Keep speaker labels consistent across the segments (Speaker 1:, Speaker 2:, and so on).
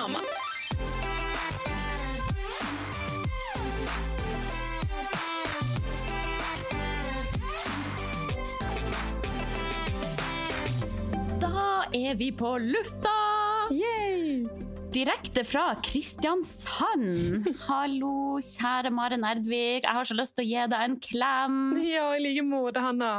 Speaker 1: mamma.
Speaker 2: Da er vi på lufta!
Speaker 3: Yay!
Speaker 2: Direkte fra Kristiansand. Hallo, kjære Maren Erdvik. Jeg har så lyst til å gi deg en klem.
Speaker 3: Ja, i like måte, Hanna.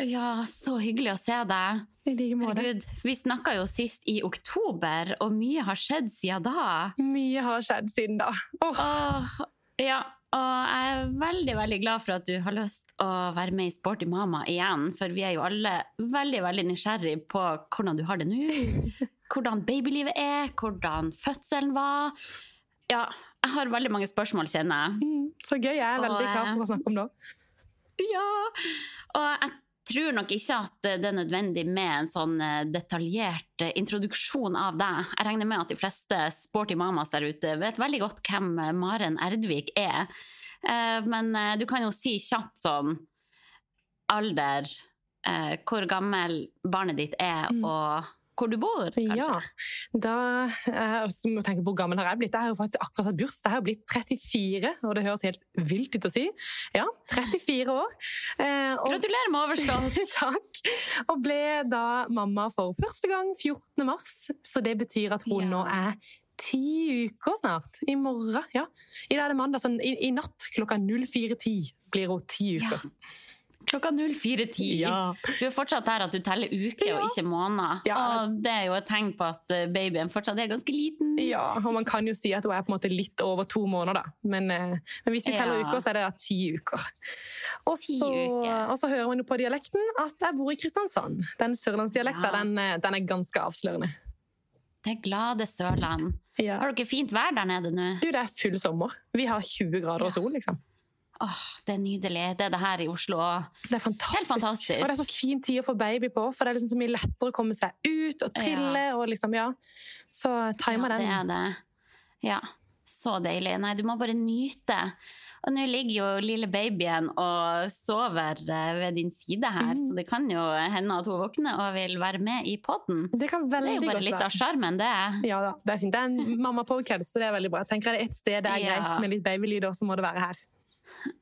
Speaker 2: Ja, så hyggelig å se deg.
Speaker 3: I like måte.
Speaker 2: Vi snakka jo sist i oktober, og mye har skjedd siden da.
Speaker 3: Mye har skjedd siden da. Oh.
Speaker 2: Åh, ja, og jeg er veldig veldig glad for at du har lyst å være med i Sporty mama igjen, for vi er jo alle veldig veldig nysgjerrig på hvordan du har det nå. Hvordan babylivet er, hvordan fødselen var. Ja, jeg har veldig mange spørsmål, kjenner jeg.
Speaker 3: mm, så gøy. Jeg er veldig
Speaker 2: Og,
Speaker 3: klar for å snakke om det.
Speaker 2: Ja, og jeg tror nok ikke at det er nødvendig med en sånn eh, detaljert eh, introduksjon av deg. Jeg regner med at de fleste sporty mamas der ute vet veldig godt hvem eh, Maren Erdvik er. Men du kan jo si kjapt sånn alder, hvor gammel barnet ditt er,
Speaker 3: Mm.
Speaker 2: og hvor du bor, kanskje.
Speaker 3: Ja, da eh, så må tenke, Hvor gammel har jeg blitt? Jeg har jo faktisk akkurat hatt bursdag. Jeg har blitt 34, og det høres helt vilt ut å si. Ja, 34 år. Eh, og-
Speaker 2: Gratulerer med overstått!
Speaker 3: Takk. Og ble da mamma for første gang 14. mars. Så det betyr at hun
Speaker 2: Ja.
Speaker 3: nå er ti uker snart. I morgen. ja. I dag er det mandag, så i, i natt klokka 04.10 blir hun ti
Speaker 2: Ja. Klokka 04.10.
Speaker 3: Ja.
Speaker 2: Du er fortsatt her at du teller uker
Speaker 3: Ja.
Speaker 2: og ikke måneder.
Speaker 3: Ja.
Speaker 2: Og det er jo et tegn på at eh, babyen fortsatt er ganske liten.
Speaker 3: Ja, og man kan jo si at hun er på en måte litt over to måneder, da. Men, eh, men hvis vi teller uker, så er det da ti uker. Og så,
Speaker 2: uker.
Speaker 3: og så hører man jo på dialekten at jeg bor i Kristiansand. Den sørlandsdialekta, den, eh, den er ganske avslørende.
Speaker 2: Det glade Sørland. Har dere fint vær der nede nå?
Speaker 3: Du, det er full sommer. Vi har 20 grader og sol, liksom.
Speaker 2: Åh, det er nydelig. Det er det her i Oslo.
Speaker 3: Det er fantastisk.
Speaker 2: Fantastisk.
Speaker 3: Og det er så fin tid å få baby på, for det er liksom så mye lettere å komme seg ut og trille. og liksom, ja. Så timer
Speaker 2: Ja, det er det. Ja, så deilig. Nei, du må bare nyte. Og nå ligger jo lille babyen og sover eh, ved din side her,
Speaker 3: Mm.
Speaker 2: så det kan jo hende at hun våkner og vil være med i podden.
Speaker 3: Det
Speaker 2: Det er jo bare litt
Speaker 3: være.
Speaker 2: av sjarmen, det.
Speaker 3: Ja da, det er fint. Det er en mamma-podcast, så det er veldig bra. Jeg tenker er det ett sted det er
Speaker 2: Ja.
Speaker 3: greit med litt babylyder, så må det være her.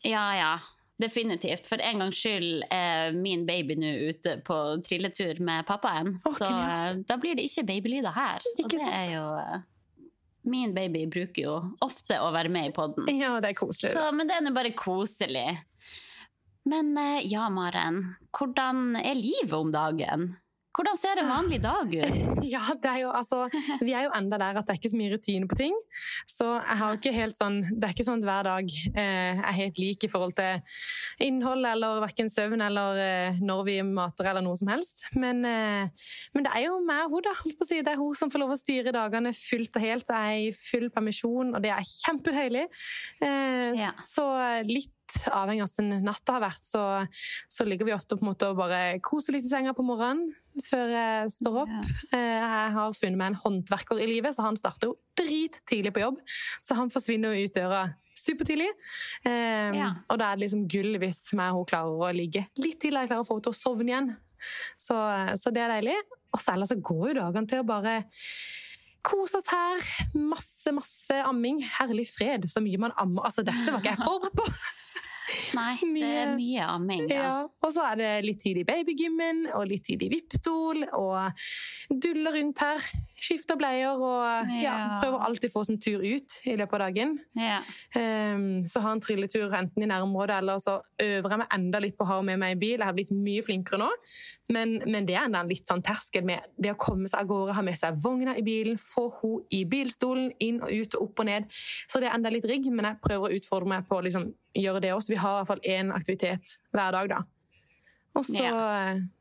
Speaker 2: Ja, ja. Definitivt. For en gangs skyld er min baby nå ute på trilletur med pappaen.
Speaker 3: Å,
Speaker 2: så
Speaker 3: genialt.
Speaker 2: eh, da blir det ikke babylyder her.
Speaker 3: Ikke
Speaker 2: og det
Speaker 3: sant?
Speaker 2: er jo eh, Min baby bruker jo ofte å være med i podden.
Speaker 3: Ja, det er koselig.
Speaker 2: Så, men det er nå bare koselig. Men eh, ja, Maren. Hvordan er livet om dagen? Hvordan ser en vanlig dag ut?
Speaker 3: Ja, det er jo altså Vi er jo enda der at det er ikke så mye rutine på ting. Så jeg har ikke helt sånn Det er ikke sånn at hver dag eh, er helt lik i forhold til innhold eller verken søvn eller eh, når vi mater eller noe som helst. Men, eh, men det er jo mer hun, da. Holdt på å si. Det er hun som får lov å styre dagene fullt og helt. Jeg er i full permisjon, og det er kjempedeilig. Eh,
Speaker 2: Ja.
Speaker 3: Så litt avhengig av hvordan natta har vært, så, så ligger vi ofte på en måte og bare koser litt i senga på morgenen før jeg står opp. Eh, Jeg har funnet meg en håndverker i livet, så han starter jo drittidlig på jobb. Så han forsvinner jo ut døra supertidlig. Um,
Speaker 2: Ja.
Speaker 3: Og da er det liksom gull hvis meg og hun klarer å ligge litt til jeg klarer å få henne til å sovne igjen. Så, så det er deilig. Og så ellers så går jo dagene til å bare kose oss her. Masse, masse amming. Herlig fred. Så mye man ammer. Altså, dette var ikke jeg forberedt på!
Speaker 2: Nei, det er
Speaker 3: mye
Speaker 2: amming. Ja.
Speaker 3: Ja, og så er det litt tid i babygymmen, og litt tid i vippstol, og duller rundt her skifter bleier og ja, prøver alltid å få en tur ut i løpet av dagen.
Speaker 2: Ja.
Speaker 3: Um, så har en trilletur enten i nærområdet, eller så øver jeg meg enda litt på å ha med meg en bil. Jeg har blitt mye flinkere nå, men, men det er enda en litt sånn terskel med det å komme seg av gårde, ha med seg vogna i bilen, få henne i bilstolen, inn og ut og opp og ned. Så det er enda litt rigg, men jeg prøver å utfordre meg på å liksom, gjøre det også. Vi har i hvert fall én aktivitet hver dag, da. Og så,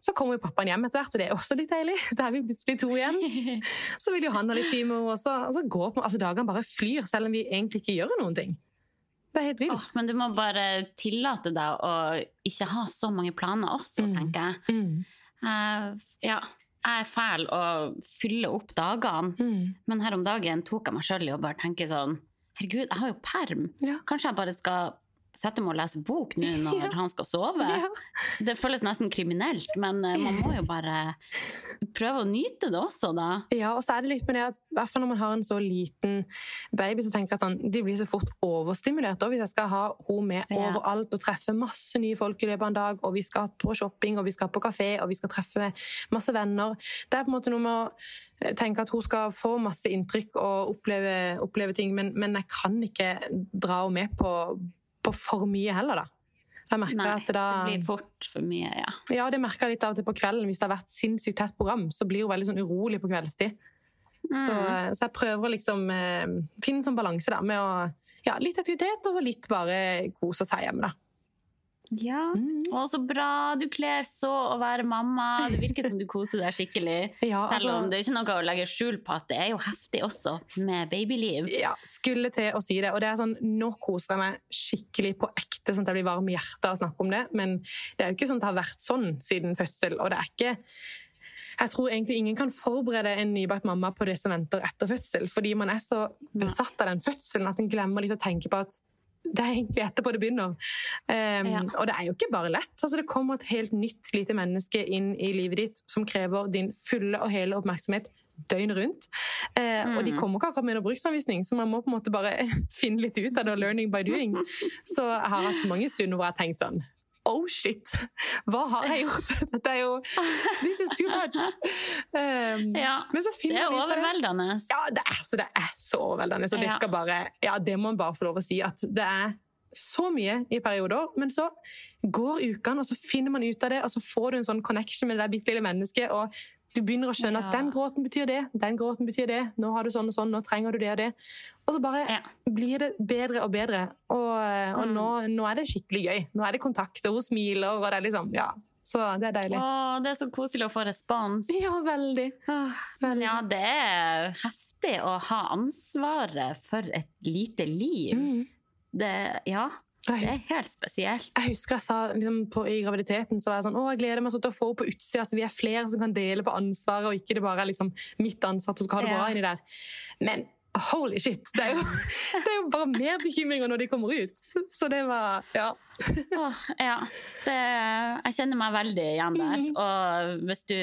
Speaker 3: så kommer jo pappaen hjem etter hvert, og det er også litt deilig. Da er vi plutselig to igjen. Så vil jo han ha litt tid med henne også. Og så går på, altså dagene bare flyr, selv om vi egentlig ikke gjør noen ting. Det er helt vilt.
Speaker 2: Oh, men du må bare tillate deg å ikke ha så mange planer også,
Speaker 3: Mm.
Speaker 2: tenker jeg.
Speaker 3: Mm.
Speaker 2: Uh, ja, jeg er fæl å fylle opp dagene,
Speaker 3: Mm.
Speaker 2: men her om dagen tok jeg meg sjøl i å bare tenke sånn Herregud, jeg har jo perm.
Speaker 3: Ja.
Speaker 2: Kanskje jeg bare skal sette meg og lese bok nå når
Speaker 3: Ja.
Speaker 2: han skal sove?
Speaker 3: Ja.
Speaker 2: Det føles nesten kriminelt, men eh, man må jo bare prøve å nyte det også, da.
Speaker 3: Ja, og så er det litt med det at hvert fall når man har en så liten baby, så tenker jeg at sånn, de blir så fort overstimulert. Og hvis jeg skal ha henne med overalt og treffe masse nye folk i løpet av en dag, og vi skal på shopping, og vi skal på kafé, og vi skal treffe masse venner Det er på en måte noe med å tenke at hun skal få masse inntrykk og oppleve, oppleve ting, men, men jeg kan ikke dra henne med på, på for mye heller, da. Jeg
Speaker 2: Nei,
Speaker 3: at da,
Speaker 2: det blir fort for mye, ja.
Speaker 3: Ja, det merker jeg litt av og til på kvelden. Hvis det har vært sinnssykt tett program, så blir hun veldig sånn urolig på kveldstid. Så,
Speaker 2: Mm.
Speaker 3: så jeg prøver å liksom eh, finne en sånn balanse da, med å ja, litt aktivitet og så litt bare kos og seg hjemme. da.
Speaker 2: Ja. Å, så bra! Du kler så å være mamma. Det virker som du koser deg skikkelig.
Speaker 3: Ja,
Speaker 2: Selv
Speaker 3: altså,
Speaker 2: om det er ikke noe å legge skjul på at det er jo heftig også med babyliv.
Speaker 3: ja, skulle til å si det. Og det er sånn, nå koser jeg meg skikkelig på ekte, sånn at jeg blir varm i hjertet av å snakke om det. Men det er jo ikke sånn at det har vært sånn siden fødsel. Og det er ikke jeg tror egentlig ingen kan forberede en nybakt mamma på det som venter etter fødsel. Fordi man er så besatt av den fødselen at en glemmer litt å tenke på at det er egentlig etterpå det begynner. Um,
Speaker 2: Ja.
Speaker 3: Og det er jo ikke bare lett. Altså, det kommer et helt nytt lite menneske inn i livet ditt som krever din fulle og hele oppmerksomhet døgnet rundt. Eh, Og de
Speaker 2: Mm.
Speaker 3: kommer ikke akkurat med noen bruksanvisning, så man må på en måte bare finne litt ut av det. Learning by doing. Så jeg har hatt mange stunder hvor jeg har tenkt sånn Oh shit! Hva har jeg gjort? Dette er jo This is too much! Um,
Speaker 2: Ja,
Speaker 3: men så
Speaker 2: Det er
Speaker 3: det.
Speaker 2: overveldende.
Speaker 3: Ja, det er, så det er så overveldende. Så det skal bare Ja, det må man bare få lov å si. At det er så mye i perioder, men så går ukene, og så finner man ut av det, og så får du en sånn connection med det bitte lille mennesket, og du begynner å skjønne at den gråten betyr det, den gråten betyr det, nå har du sånn og sånn, nå trenger du det og det. Og så bare
Speaker 2: Ja.
Speaker 3: blir det bedre og bedre. Og, og
Speaker 2: Mm.
Speaker 3: nå, nå er det skikkelig gøy. Nå er det kontakt, og hun smiler, og det er liksom Ja. Så det er deilig.
Speaker 2: Å, det er så koselig å få respons.
Speaker 3: Ja, veldig.
Speaker 2: Men ja, det er heftig å ha ansvaret for et lite liv.
Speaker 3: Mm.
Speaker 2: Det, ja, det er helt spesielt.
Speaker 3: Jeg husker jeg sa liksom, på, i graviditeten så var jeg sånn, å, jeg gleder meg sånn til å få henne på utsida, så vi er flere som kan dele på ansvaret, og ikke det bare er liksom, mitt ansvar at hun skal ha det bra
Speaker 2: Ja.
Speaker 3: inni der. Men holy shit, det er, jo, det er jo bare mer bekymringer når de kommer ut. Så det var Ja.
Speaker 2: Oh, ja, det, jeg kjenner meg veldig igjen der.
Speaker 3: Mhm.
Speaker 2: Og hvis du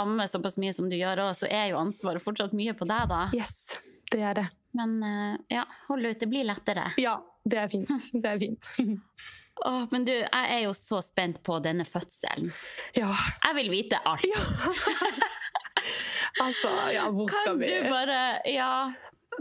Speaker 2: ammer såpass mye som du gjør òg, så er jo ansvaret fortsatt mye på deg, da.
Speaker 3: Yes, det er det.
Speaker 2: Men eh, ja, hold ut, det blir lettere.
Speaker 3: Ja, det er fint. Det er fint.
Speaker 2: Oh, men du, jeg er jo så spent på denne fødselen.
Speaker 3: Ja,
Speaker 2: Jeg vil vite alt.
Speaker 3: Altså, ja, hvor skal
Speaker 2: Kan
Speaker 3: vi?
Speaker 2: du bare Ja,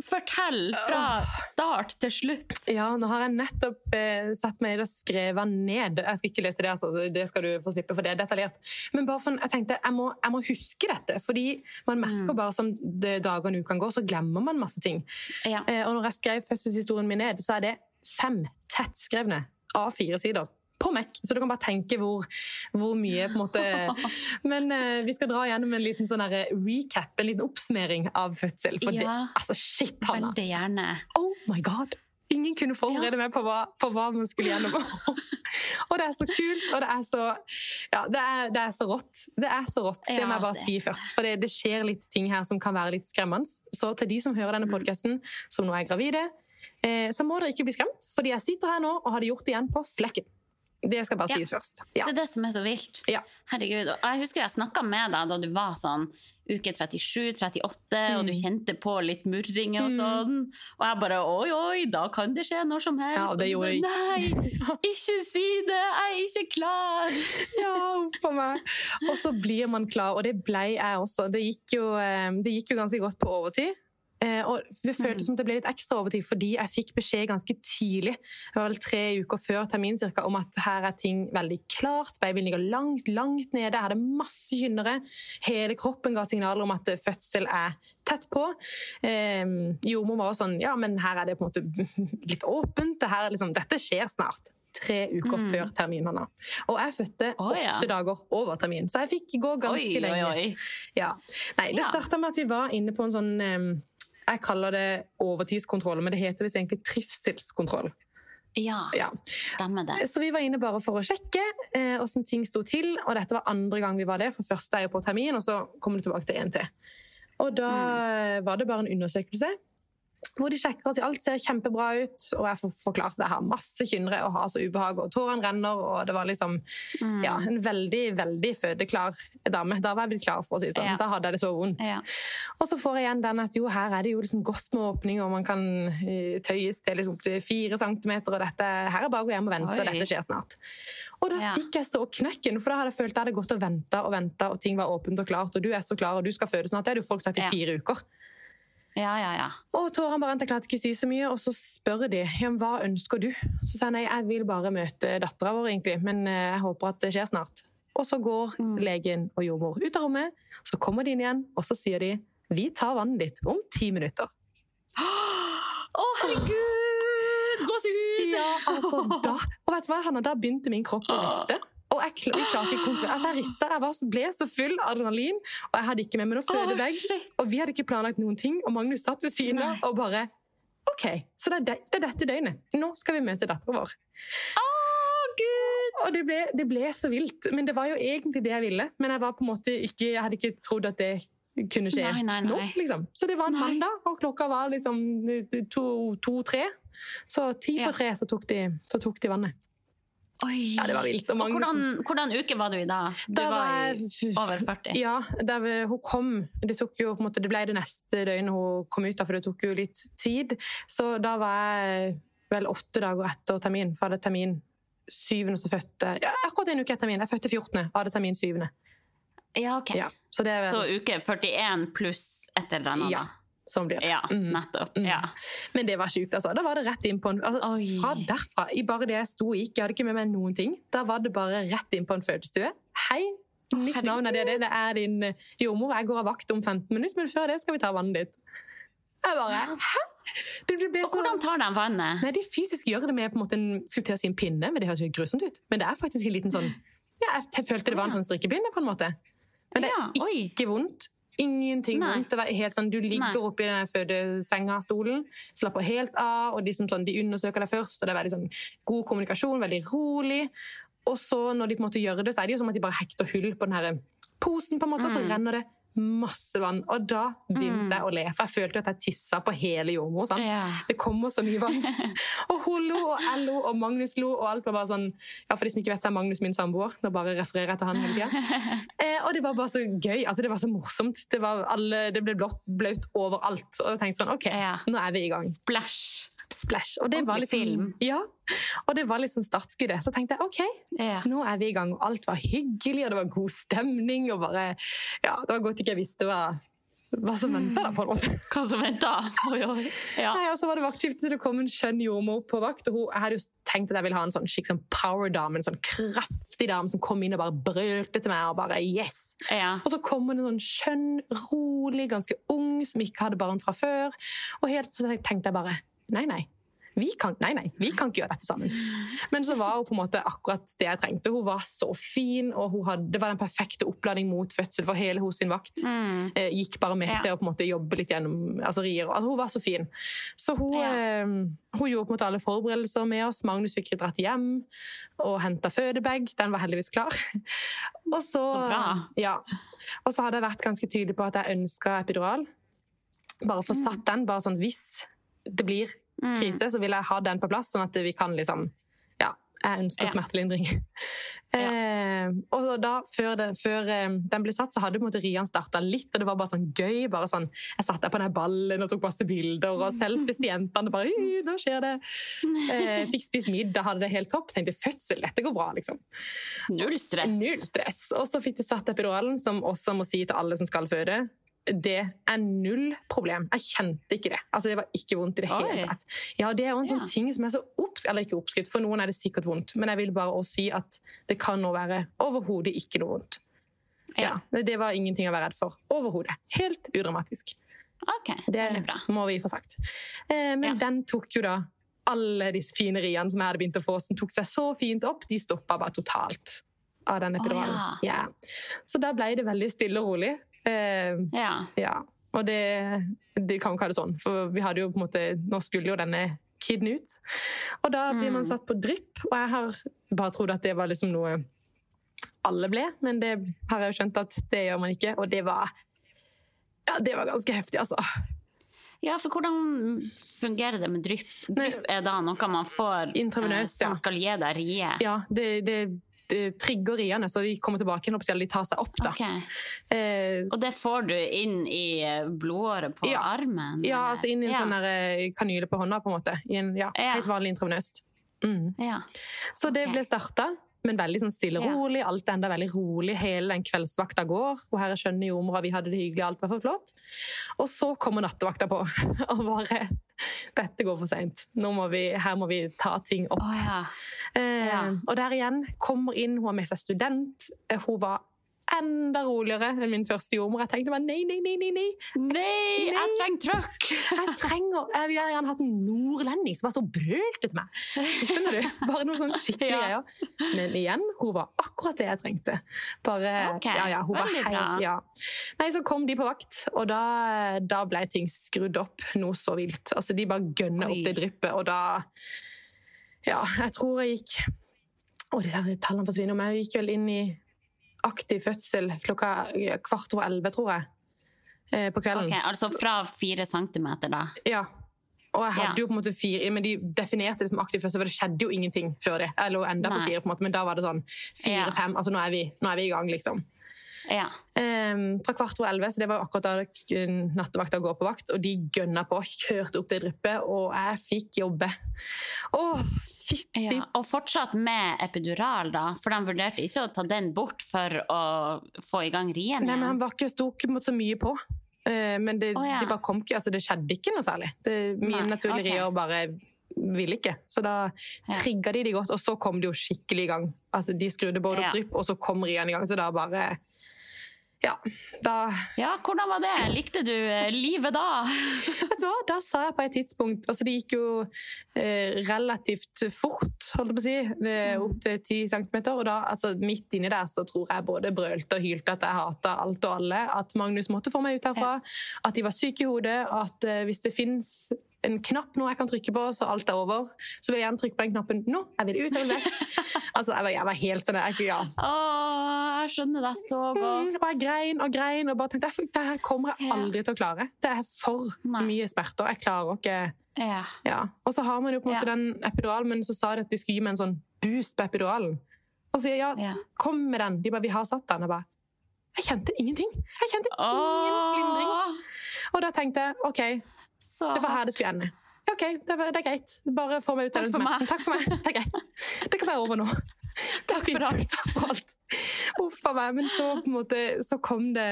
Speaker 2: fortell fra start til slutt.
Speaker 3: Ja, nå har jeg nettopp eh, satt meg ned og skrevet ned. Jeg skal ikke lese det, altså. det skal du få slippe, for det er detaljert. Men bare for, jeg tenkte, jeg må, jeg må huske dette, fordi man merker
Speaker 2: Mm.
Speaker 3: bare som det dagene og ukene går, så glemmer man masse ting.
Speaker 2: Ja.
Speaker 3: Eh, og når jeg skrev fødselshistorien min ned, så er det fem tettskrevne A4-sider. På Mac, så du kan bare tenke hvor, hvor mye på en måte Men eh, vi skal dra gjennom en liten sånn her recap, en liten oppsummering av fødsel. For det,
Speaker 2: Ja.
Speaker 3: altså shit, Hanna.
Speaker 2: Veldig gjerne.
Speaker 3: Oh my god! Ingen kunne forberede meg på hva, på hva man skulle gjennom. og det er så kult, og det er så Ja, det er, det er så rått. Det er så rått, det må jeg bare
Speaker 2: det-
Speaker 3: si først. For det, det skjer litt ting her som kan være litt skremmende. Så til de som hører denne
Speaker 2: Mm.
Speaker 3: podkasten, som nå er gravide, eh, så må dere ikke bli skremt. Fordi jeg sitter her nå og har det gjort igjen på flekken. Det skal bare
Speaker 2: Ja.
Speaker 3: sies først. Ja.
Speaker 2: Det er det som er så vilt.
Speaker 3: Ja.
Speaker 2: Herregud. Og jeg husker jeg snakka med deg da du var sånn uke 37-38, og du
Speaker 3: Mm.
Speaker 2: kjente på litt murringer og
Speaker 3: Mm.
Speaker 2: sånn. Og jeg bare oi, oi, da kan det skje når som helst.
Speaker 3: Ja, det gjorde jeg.
Speaker 2: Nei, ikke si det! Jeg er ikke klar!
Speaker 3: Ja, uff a meg. Og så blir man klar, og det ble jeg også. Det gikk jo, eh, det gikk jo ganske godt på overtid. Eh, Og det føltes
Speaker 2: Mm.
Speaker 3: som det ble litt ekstra overtid fordi jeg fikk beskjed ganske tidlig, det var vel tre uker før termin cirka, om at her er ting veldig klart. Babyen ligger langt, langt nede. Jeg hadde masse kynnere. Hele kroppen ga signaler om at eh, fødsel er tett på. Eh, Jordmor var også sånn Ja, men her er det på en måte litt åpent. Det her er liksom, dette skjer snart. Tre uker
Speaker 2: Mm.
Speaker 3: før termin, Anna. Og jeg fødte
Speaker 2: åtte ja.
Speaker 3: dager over termin, så jeg fikk gå ganske
Speaker 2: Oi, oi,
Speaker 3: lenge.
Speaker 2: oi.
Speaker 3: Ja. Nei, det
Speaker 2: Ja.
Speaker 3: starta med at vi var inne på en sånn eh, Jeg kaller det overtidskontroll, men det heter visst egentlig trivselskontroll.
Speaker 2: Ja,
Speaker 3: Ja.
Speaker 2: stemmer det.
Speaker 3: Så vi var inne bare for å sjekke eh, hvordan ting sto til. Og dette var andre gang vi var det, for første er jo på termin, og så kommer det tilbake til én til. Og da
Speaker 2: Mm.
Speaker 3: var det bare en undersøkelse hvor de sjekker at alt ser kjempebra ut. Og jeg forklarte forklart at jeg har masse kynnere og har så ubehag, og tårene renner. Og det var liksom
Speaker 2: Mm.
Speaker 3: ja, en veldig, veldig fødeklar dame. Da var jeg blitt klar, for å si det sånn.
Speaker 2: Ja.
Speaker 3: Da hadde jeg det så vondt.
Speaker 2: Ja.
Speaker 3: Og så får jeg igjen den at jo, her er det jo liksom godt med åpning, og man kan eh, tøyes til liksom opptil fire centimeter, og dette, her er bare å gå hjem og vente, og dette skjer snart. Og da
Speaker 2: Ja.
Speaker 3: fikk jeg så knekken, for da hadde jeg følt at jeg hadde gått og venta og venta, og ting var åpent og klart, og du er så klar, og du skal føde snart. Det hadde jo folk sagt i fire uker.
Speaker 2: Ja, ja, ja.
Speaker 3: Og tårene bare jeg klarte ikke å si så mye, og så spør de ja, men hva ønsker du. Så sier jeg nei, jeg vil bare møte dattera vår, egentlig, men eh, jeg håper at det skjer snart. Og så går
Speaker 2: Mm.
Speaker 3: legen og jordmor ut av rommet, så kommer de inn igjen, og så sier de vi tar vannet ditt om ti minutter.
Speaker 2: Å, herregud! Gåsehud!
Speaker 3: Ja, altså da Og vet du hva, Hanna, da begynte min kropp å riste. Og jeg, kl- jeg klarte ikke kontrollere Altså, jeg rista, jeg var, ble så full av adrenalin, og jeg hadde ikke med meg noe fødebag.
Speaker 2: Oh,
Speaker 3: Og vi hadde ikke planlagt noen ting, og Magnus satt ved siden av og bare OK, så det er, det, det er dette døgnet. Nå skal vi møte datteren vår.
Speaker 2: Å, gud!
Speaker 3: Og det ble, det ble så vilt. Men det var jo egentlig det jeg ville. Men jeg var på en måte ikke, jeg hadde ikke trodd at det kunne skje
Speaker 2: Nei, nei, nei.
Speaker 3: nå. liksom. Så det var en mandag, og klokka var liksom to-tre. så ti på tre så tok, de, så tok de vannet.
Speaker 2: Oi.
Speaker 3: Ja, det var vilt. Og
Speaker 2: Og hvordan, hvordan uke var du i da? Du
Speaker 3: Da
Speaker 2: var i
Speaker 3: jeg-
Speaker 2: over 40?
Speaker 3: Ja, da hun kom Det tok jo på en måte, det ble det neste døgnet hun kom ut, da, for det tok jo litt tid. Så da var jeg vel åtte dager etter termin, for jeg hadde termin syvende, så fødte ja, Akkurat en uke etter termin. Jeg fødte 14., og hadde termin syvende.
Speaker 2: Ja, ok.
Speaker 3: Ja, så det er
Speaker 2: Så uke 41 pluss et eller annet?
Speaker 3: Ja,
Speaker 2: da?
Speaker 3: Sånn blir det.
Speaker 2: Ja,
Speaker 3: Mhm.
Speaker 2: nettopp.
Speaker 3: Mm.
Speaker 2: Ja.
Speaker 3: Men det var sjukt, altså. Da var det rett inn på en altså, Fra derfra, i bare det jeg sto og gikk, jeg hadde ikke med meg noen ting. Da var det bare rett inn på en fødestue. Hei, mitt navn er det, det er din eh, jordmor. Jeg går av vakt om 15 minutter, men før det skal vi ta vannet ditt. Jeg bare Hæ? Det, det
Speaker 2: Og hvordan tar de vannet?
Speaker 3: Nei, de fysisk gjør det med på en måte skulle til å si en pinne, men det høres jo grusomt ut. Men det er faktisk en liten sånn Ja, jeg følte det var en sånn strikkepinne, på en måte. Men det er ikke vondt. Ingenting
Speaker 2: Nei.
Speaker 3: vondt. Det var helt sånn, Du ligger
Speaker 2: Nei.
Speaker 3: oppi den fødesenga-stolen, slapper helt av, og de, som sånn, de undersøker deg først, og det er veldig sånn god kommunikasjon, veldig rolig. Og så når de på en måte gjør det, så er det jo som at de bare hekter hull på den her posen, på en måte, og så
Speaker 2: Mm.
Speaker 3: renner det masse vann. Og da begynte
Speaker 2: Mm.
Speaker 3: jeg å le, for jeg følte at jeg tissa på hele jordmor.
Speaker 2: Ja.
Speaker 3: Det kommer så mye vann. Og hun lo, og jeg lo, og Magnus lo, og alt var bare sånn Ja, for de som ikke vet, så er Magnus min samboer. Nå bare refererer jeg til han hele tida. Eh, og det var bare så gøy. altså Det var så morsomt. Det, var alle, det ble blått, blaut overalt. Og jeg tenkte sånn OK,
Speaker 2: yeah.
Speaker 3: nå er vi i gang.
Speaker 2: Splash.
Speaker 3: Splash. Og det var liksom,
Speaker 2: film.
Speaker 3: Ja. Og det var liksom startskuddet. Så tenkte jeg OK,
Speaker 2: Ja.
Speaker 3: nå er vi i gang. Og alt var hyggelig, og det var god stemning. Og bare Ja, det var godt ikke jeg visste hva, hva som venta, på en måte.
Speaker 2: Hva som venta? Ja.
Speaker 3: Nei, og så var det vaktskifte, det kom en skjønn jordmor på vakt. og hun, Jeg hadde jo tenkt at jeg ville ha en sånn skikkelig sånn power-dame, en sånn kraftig dame som kom inn og bare brølte til meg. Og bare yes!
Speaker 2: ja.
Speaker 3: Og så kom hun en sånn skjønn, rolig, ganske ung, som ikke hadde barn fra før. Og helt så tenkte jeg bare nei, nei. Vi kan, nei, nei, vi kan ikke gjøre dette sammen. Men så var hun på en måte akkurat det jeg trengte. Hun var så fin, og hadde, det var den perfekte oppladning mot fødsel for hele hos sin vakt
Speaker 2: Mm.
Speaker 3: eh, gikk bare med
Speaker 2: Ja.
Speaker 3: til å på en måte jobbe litt gjennom altså, rier. Altså, hun var så fin. Så hun,
Speaker 2: Ja.
Speaker 3: eh, hun gjorde på en måte alle forberedelser med oss. Magnus fikk dratt hjem og henta fødebag. Den var heldigvis klar. og så,
Speaker 2: Så bra.
Speaker 3: Ja. Og så hadde jeg vært ganske tydelig på at jeg ønska epidural. Bare få satt den, bare sånn hvis det blir
Speaker 2: Mm.
Speaker 3: krise, så vil jeg ha den på plass, sånn at vi kan liksom ja, Jeg ønsker
Speaker 2: Ja.
Speaker 3: smertelindring. Eh, og da, før, det, før eh, den ble satt, så hadde på en måte Rian starta litt, og det var bare sånn gøy. bare sånn, Jeg satt der på den ballen og tok masse bilder, og selfies til jentene. bare, nå skjer det. Eh, fikk spist middag, hadde det helt topp. Tenkte fødsel, dette går bra, liksom.
Speaker 2: Null stress.
Speaker 3: Null stress. Og så fikk de satt epiduralen, som også må si til alle som skal føde. Det er null problem. Jeg kjente ikke det. Altså, det var ikke vondt i det
Speaker 2: Oi.
Speaker 3: hele tatt. Ja, det er jo en sånn
Speaker 2: Ja.
Speaker 3: ting som er så oppskrytt Eller ikke oppskrytt, for noen er det sikkert vondt. Men jeg vil bare også si at det kan nå være overhodet ikke noe vondt. Ja, det det var ingenting å være redd for. Overhodet. Helt udramatisk.
Speaker 2: Ok,
Speaker 3: Det
Speaker 2: bra.
Speaker 3: må vi få sagt. Eh, men
Speaker 2: Ja.
Speaker 3: den tok jo da alle disse fine riene som jeg hadde begynt å få, som tok seg så fint opp, de stoppa bare totalt av den epiduralen.
Speaker 2: Oh,
Speaker 3: ja. Så da ble det veldig stille og rolig. Eh,
Speaker 2: Ja.
Speaker 3: ja. Og det, det kan ikke ha det sånn, for vi hadde jo på en måte Nå skulle jo denne kiden ut. Og da blir man
Speaker 2: Mm.
Speaker 3: satt på drypp, og jeg har bare trodd at det var liksom noe alle ble, men det har jeg jo skjønt at det gjør man ikke, og det var ja, det var ganske heftig, altså.
Speaker 2: ja, for hvordan fungerer det med drypp? Drypp er da noe man får
Speaker 3: eh,
Speaker 2: som skal gi deg rie?
Speaker 3: Ja, det, det, det trigger riene, så de kommer tilbake igjen, og de tar seg opp. da.
Speaker 2: Ok.
Speaker 3: Eh,
Speaker 2: Og det får du inn i blodåret på
Speaker 3: Ja.
Speaker 2: armen?
Speaker 3: ja,
Speaker 2: eller?
Speaker 3: altså inn i en
Speaker 2: ja.
Speaker 3: sånn eh, kanyle på hånda, på en måte. I en, ja. Helt vanlig intravenøst. Mm.
Speaker 2: Ja.
Speaker 3: Så det ble starta, men veldig sånn stille og
Speaker 2: Ja.
Speaker 3: rolig. Alt er enda veldig rolig. Hele den kveldsvakta går. Og her er skjønne jordmora, vi hadde det hyggelig, alt var for flott. Og så kommer nattevakta på og bare Dette går for seint. Her må vi ta ting opp.
Speaker 2: Oh, ja.
Speaker 3: Eh, Og der igjen, kommer inn, hun har med seg student. Eh, Hun var enda roligere enn min første jordmor. Jeg tenkte bare nei, nei, nei, nei. nei.
Speaker 2: Nei, jeg trenger trøkk!
Speaker 3: Jeg trenger Jeg vil gjerne hatt en nordlending som var så brølte til meg. Skjønner du? Bare noe sånn skikkelig
Speaker 2: Ja.
Speaker 3: Men igjen, hun var akkurat det jeg trengte. Bare,
Speaker 2: okay.
Speaker 3: ja, ja, hun var
Speaker 2: hei,
Speaker 3: ja. Nei, så kom de på vakt, og da, da ble ting skrudd opp noe så vilt. Altså, de bare gønna opp det dryppet, og da Ja, jeg tror jeg gikk Å, disse tallene forsvinner, men jeg gikk vel inn i aktiv fødsel klokka kvart over elleve, tror jeg. eh, På kvelden.
Speaker 2: Ok, altså fra fire centimeter, da?
Speaker 3: Ja. Og jeg hadde
Speaker 2: Ja.
Speaker 3: jo på en måte fire, men de definerte det som aktiv fødsel, for det skjedde jo ingenting før det. Lå enda på fire, på en måte, men da var det sånn fire-fem. Altså nå er, vi, nå er vi i gang, liksom.
Speaker 2: Ja.
Speaker 3: Um, fra kvart over elleve, så det var akkurat da nattevakta går på vakt, og de gønna på, kjørte opp det dryppet, og jeg fikk jobbe. Å, fytti
Speaker 2: ja. Og fortsatt med epidural, da? For de vurderte ikke å ta den bort for å få i gang rien
Speaker 3: Nei, men han var ikke sto ikke på en måte så mye på. Uh, men det,
Speaker 2: oh, ja.
Speaker 3: de bare kom ikke, altså det skjedde ikke noe særlig. Det, mine naturlige
Speaker 2: ok.
Speaker 3: rier bare ville ikke. Så da
Speaker 2: Ja.
Speaker 3: trigga de de godt, og så kom de jo skikkelig i gang. Altså, de skrudde både
Speaker 2: Ja.
Speaker 3: opp drypp, og så kom riene i gang. Så da bare Ja. Da
Speaker 2: Ja, hvordan var det? Likte du eh, livet da?
Speaker 3: Vet du hva, da sa jeg på et tidspunkt Altså, det gikk jo eh, relativt fort, holdt jeg på å si, eh, opp til 10 centimeter, Og da, altså, midt inni der så tror jeg både brølte og hylte at jeg hata alt og alle. At Magnus måtte få meg ut herfra. At de var syke i hodet. At eh, hvis det fins en knapp nå jeg kan trykke på, så alt er over, så vil jeg gjerne trykke på den knappen nå. Jeg vil ut, jeg vil vekk. altså, jeg var, jeg var helt sånn jeg, ja.
Speaker 2: Åh, jeg skjønner deg så
Speaker 3: Mm,
Speaker 2: godt.
Speaker 3: og jeg grein og grein og bare tenkte "Jeg- det her kommer jeg aldri til å klare. Det er for
Speaker 2: Nei.
Speaker 3: mye smerter. Jeg klarer ikke
Speaker 2: Ja.
Speaker 3: ja. Og så har man jo på en måte
Speaker 2: Ja.
Speaker 3: den epiduralen, men så sa de at de skulle gi meg en sånn boost på epiduralen. Og så sier jeg ja,
Speaker 2: ja.
Speaker 3: kom med den. De bare, vi har satt den. Jeg bare, jeg kjente ingenting. Jeg kjente ingen lindring. Og da tenkte jeg, ok,
Speaker 2: så
Speaker 3: det var her det skulle ende. Ok, det, var, det er greit. Bare få meg ut av den smerten. Takk for meg. Det er greit. Det kan være over nå.
Speaker 2: Takk for alt.
Speaker 3: Takk for alt. Uff a meg. Men så på en måte, så kom det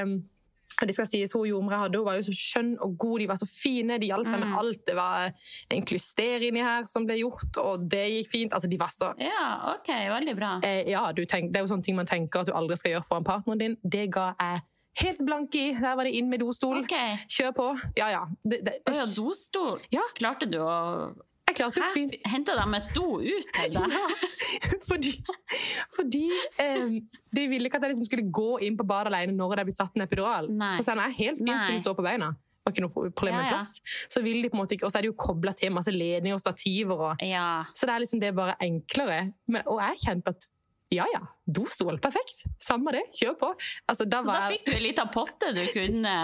Speaker 3: og det skal sies, Hun jordmora hadde, hun var jo så skjønn og god, de var så fine, de hjalp meg med
Speaker 2: Mm.
Speaker 3: alt. Det var en klyster inni her som ble gjort, og det gikk fint. Altså, de var så
Speaker 2: Ja, ok, veldig bra.
Speaker 3: eh, Ja, du tenk, Det er jo sånne ting man tenker at du aldri skal gjøre foran partneren din. Det ga jeg helt blank i. Der var det inn med dostol.
Speaker 2: Okay.
Speaker 3: Kjør på. Ja, ja. Det, det,
Speaker 2: Å ja, dostol.
Speaker 3: Ja.
Speaker 2: Klarte du å
Speaker 3: jeg klarte jo fint.
Speaker 2: Henta de et do ut til deg?
Speaker 3: Fordi fordi eh, de ville ikke at jeg liksom skulle gå inn på badet alene når det ble satt en epidural.
Speaker 2: Nei.
Speaker 3: For jeg er helt fint kunne stå på beina, det var ikke noe problem med
Speaker 2: Ja, ja.
Speaker 3: plass, så vil de på en måte ikke, og så er det jo koblet til masse ledninger og stativer, og,
Speaker 2: Ja.
Speaker 3: så det er liksom det bare enklere. Men, og jeg kjente at ja ja, dostol, perfekt. Samme det, kjør på. Altså, da
Speaker 2: Så da
Speaker 3: var jeg-
Speaker 2: fikk du en liten potte du kunne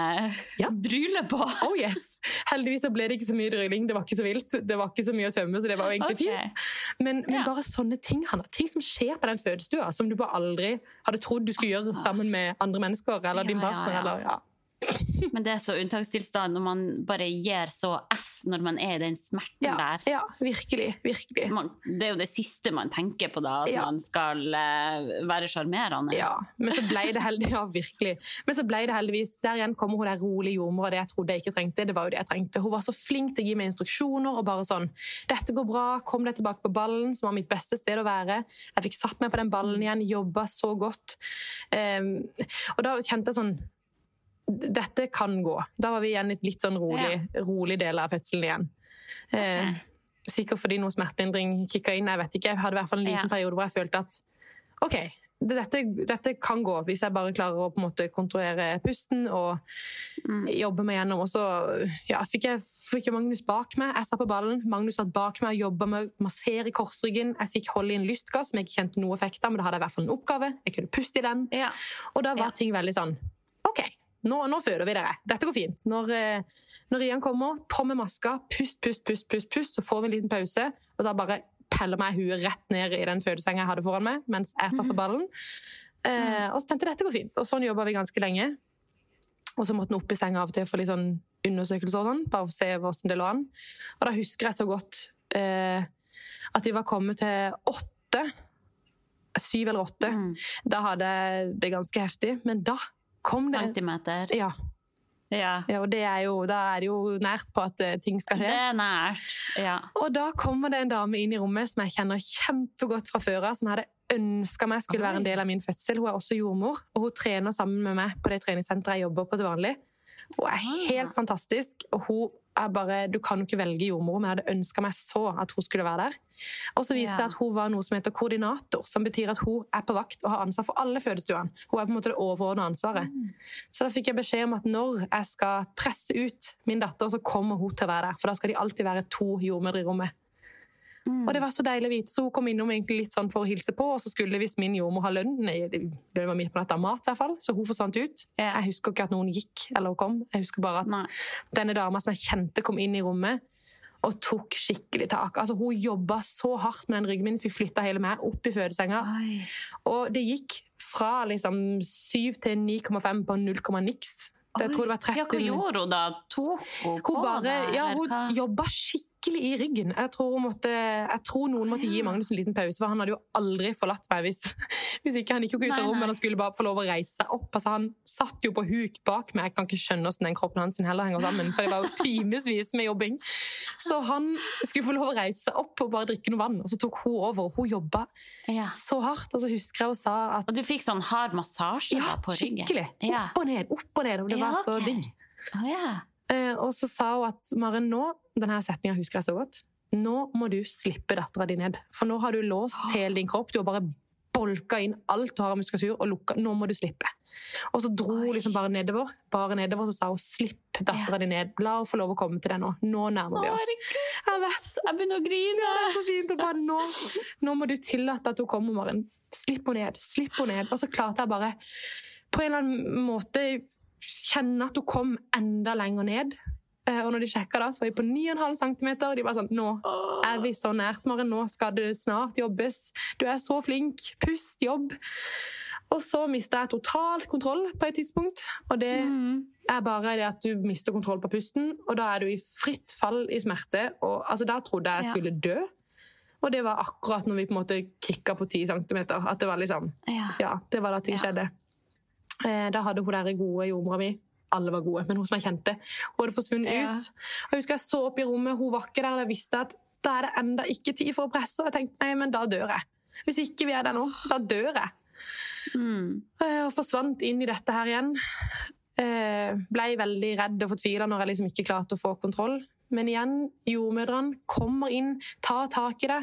Speaker 3: Ja.
Speaker 2: drule på.
Speaker 3: Oh yes! Heldigvis så ble det ikke så mye drilling, det var ikke så vilt. Det var ikke så mye å tømme, så det var jo egentlig
Speaker 2: okay.
Speaker 3: fint. Men, men
Speaker 2: Ja.
Speaker 3: bare sånne ting, Hanna. Ting som skjer på den fødestua, som du bare aldri hadde trodd du skulle gjøre
Speaker 2: Altså.
Speaker 3: sammen med andre mennesker, eller din
Speaker 2: Ja, ja,
Speaker 3: partner, eller ja.
Speaker 2: Men det er så unntakstilstand når man bare gir så F når man er i den smerten
Speaker 3: Ja,
Speaker 2: der.
Speaker 3: ja, virkelig. Virkelig.
Speaker 2: Man, det er jo det siste man tenker på da, at
Speaker 3: Ja.
Speaker 2: man skal uh, være sjarmerende.
Speaker 3: Ja, men så ble det heldig, ja, virkelig. Men så ble det heldigvis Der igjen kommer hun der rolig jordmora, det jeg trodde jeg ikke trengte. Det var jo det jeg trengte. Hun var så flink til å gi meg instruksjoner og bare sånn 'Dette går bra, kom deg tilbake på ballen', som var mitt beste sted å være. Jeg fikk satt meg på den ballen igjen, jobba så godt. Um, og da kjente jeg sånn dette kan gå. Da var vi igjen i litt sånn rolig, rolig del av fødselen igjen. Eh, sikkert fordi noe smertelindring kicka inn. Jeg vet ikke. Jeg hadde i hvert fall en liten
Speaker 2: Ja.
Speaker 3: periode hvor jeg følte at OK, dette, dette kan gå hvis jeg bare klarer å på en måte kontrollere pusten og jobbe meg gjennom. Og så ja, fikk jeg, fikk jeg Magnus bak meg. Jeg satt på ballen. Magnus satt bak meg og jobba med å massere korsryggen. Jeg fikk holde i en lystgass som jeg ikke kjente noe effekt av, men da hadde jeg i hvert fall en oppgave. Jeg kunne puste i den.
Speaker 2: Ja.
Speaker 3: Og da var
Speaker 2: Ja.
Speaker 3: ting veldig sånn OK, nå, nå føder vi dere. Dette går fint. Når, eh, når Rian kommer, på med maska, pust, pust, pust, pust, pust, så får vi en liten pause. Og da bare peller meg huet rett ned i den fødesenga jeg hadde foran meg, mens jeg satt på ballen. Eh, og så tenkte jeg dette går fint. Og sånn jobba vi ganske lenge. Og så måtte han opp i senga av og til for litt sånn undersøkelser og sånn, bare for å se hvordan det lå an. Og da husker jeg så godt eh, at vi var kommet til åtte. Syv eller åtte.
Speaker 2: Mm.
Speaker 3: Da hadde jeg det ganske heftig. Men da kom det
Speaker 2: Centimeter.
Speaker 3: Ja,
Speaker 2: Ja.
Speaker 3: ja og det er jo, da er det jo nært på at eh, ting skal
Speaker 2: Det
Speaker 3: skje.
Speaker 2: er nært. Ja.
Speaker 3: Og da kommer det en dame inn i rommet som jeg kjenner kjempegodt fra før av, som hadde ønska meg skulle være en del av min fødsel. Hun er også jordmor, og hun trener sammen med meg på det treningssenteret jeg jobber på til vanlig. Hun er
Speaker 2: Ah.
Speaker 3: helt fantastisk, og hun er bare Du kan jo ikke velge jordmor, men jeg hadde ønska meg så at hun skulle være der. Og så viste det
Speaker 2: Ja.
Speaker 3: at hun var noe som heter koordinator, som betyr at hun er på vakt og har ansvar for alle fødestuene. Hun er på en måte det overordna ansvaret. Så da fikk jeg beskjed om at når jeg skal presse ut min datter, så kommer hun til å være der. For da skal de alltid være to jordmødre i rommet.
Speaker 2: Mm.
Speaker 3: Og det var så deilig å vite, så hun kom innom egentlig litt sånn for å hilse på, og så skulle hvis min jordmor ha lønn, det var midt på natta, mat i hvert fall, så hun forsvant ut. Jeg husker ikke at noen gikk eller kom, jeg husker bare at
Speaker 2: Nei.
Speaker 3: denne dama som jeg kjente kom inn i rommet, og tok skikkelig tak. Altså hun jobbet så hardt med den ryggen min, fikk flyttet hele meg opp i fødesenga,
Speaker 2: Oi.
Speaker 3: og det gikk fra liksom 7 til 9,5 på 0, niks. Det, jeg tror det var 13.
Speaker 2: Ja, hva gjorde hun da? Tok hun på
Speaker 3: bare,
Speaker 2: det?
Speaker 3: ja, hun jobba skikkelig i ryggen. Jeg tror, måtte, jeg tror noen måtte gi Magnus en liten pause, for han hadde jo aldri forlatt meg hvis, hvis ikke han gikk ut av rommet.
Speaker 2: nei.
Speaker 3: Han skulle bare få lov å reise seg opp. Altså, han satt jo på huk bak meg. Jeg kan ikke skjønne hvordan den kroppen hans heller henger sammen, for det var jo timevis med jobbing. Så han skulle få lov å reise seg opp og bare drikke noe vann, og så tok hun over. Hun jobba
Speaker 2: Ja.
Speaker 3: så hardt, og så husker jeg hun sa at
Speaker 2: Og du fikk sånn hard massasje
Speaker 3: ja,
Speaker 2: da på ryggen? Ja, skikkelig.
Speaker 3: Opp og ned, opp og ned. Og det
Speaker 2: Ja,
Speaker 3: var så
Speaker 2: okay.
Speaker 3: digg.
Speaker 2: Oh, ja.
Speaker 3: Eh, og så sa hun at Maren, nå, denne setninga husker jeg så godt, nå må du slippe dattera di ned. For nå har du låst hele din kropp. Du har bare bolka inn alt du har av muskulatur, og lukka. Nå må du slippe. Og så dro hun liksom bare nedover, bare nedover, så sa hun slipp dattera di ned. La henne få lov å komme til deg nå. Nå nærmer vi oss. Jeg vet.
Speaker 2: Jeg begynner å grine!
Speaker 3: Det er så fint. Og bare nå, nå må du tillate at hun kommer, Maren. Slipp henne ned. Slipp henne ned. Og så klarte jeg bare på en eller annen måte kjenne at hun kom enda lenger ned. Eh, Og når de sjekka så var vi på 9,5 cm. Og De var sånn Nå er vi så nært, Maren. Nå skal det snart jobbes. Du er så flink. Pust, jobb. Og så mista jeg totalt kontroll på et tidspunkt. Og det
Speaker 2: Mm.
Speaker 3: er bare det at du mister kontroll på pusten, og da er du i fritt fall i smerte. Og altså, da trodde jeg jeg skulle dø. Og det var akkurat når vi på en måte kicka på 10 cm. At det var liksom
Speaker 2: Ja.
Speaker 3: Ja, det var da ting skjedde. Eh, da hadde hun der gode jordmora mi alle var gode, men hun som jeg kjente, hun hadde forsvunnet
Speaker 2: Ja.
Speaker 3: ut. Jeg husker jeg så opp i rommet, hun var ikke der, og jeg visste at da er det enda ikke tid for å presse. Og jeg tenkte nei, men da dør jeg. Hvis ikke vi er der nå, da dør jeg.
Speaker 2: Mm.
Speaker 3: Eh, Og forsvant inn i dette her igjen. Blei Ble veldig redd og fortvila når jeg liksom ikke klarte å få kontroll. Men igjen, jordmødrene kommer inn, tar tak i det.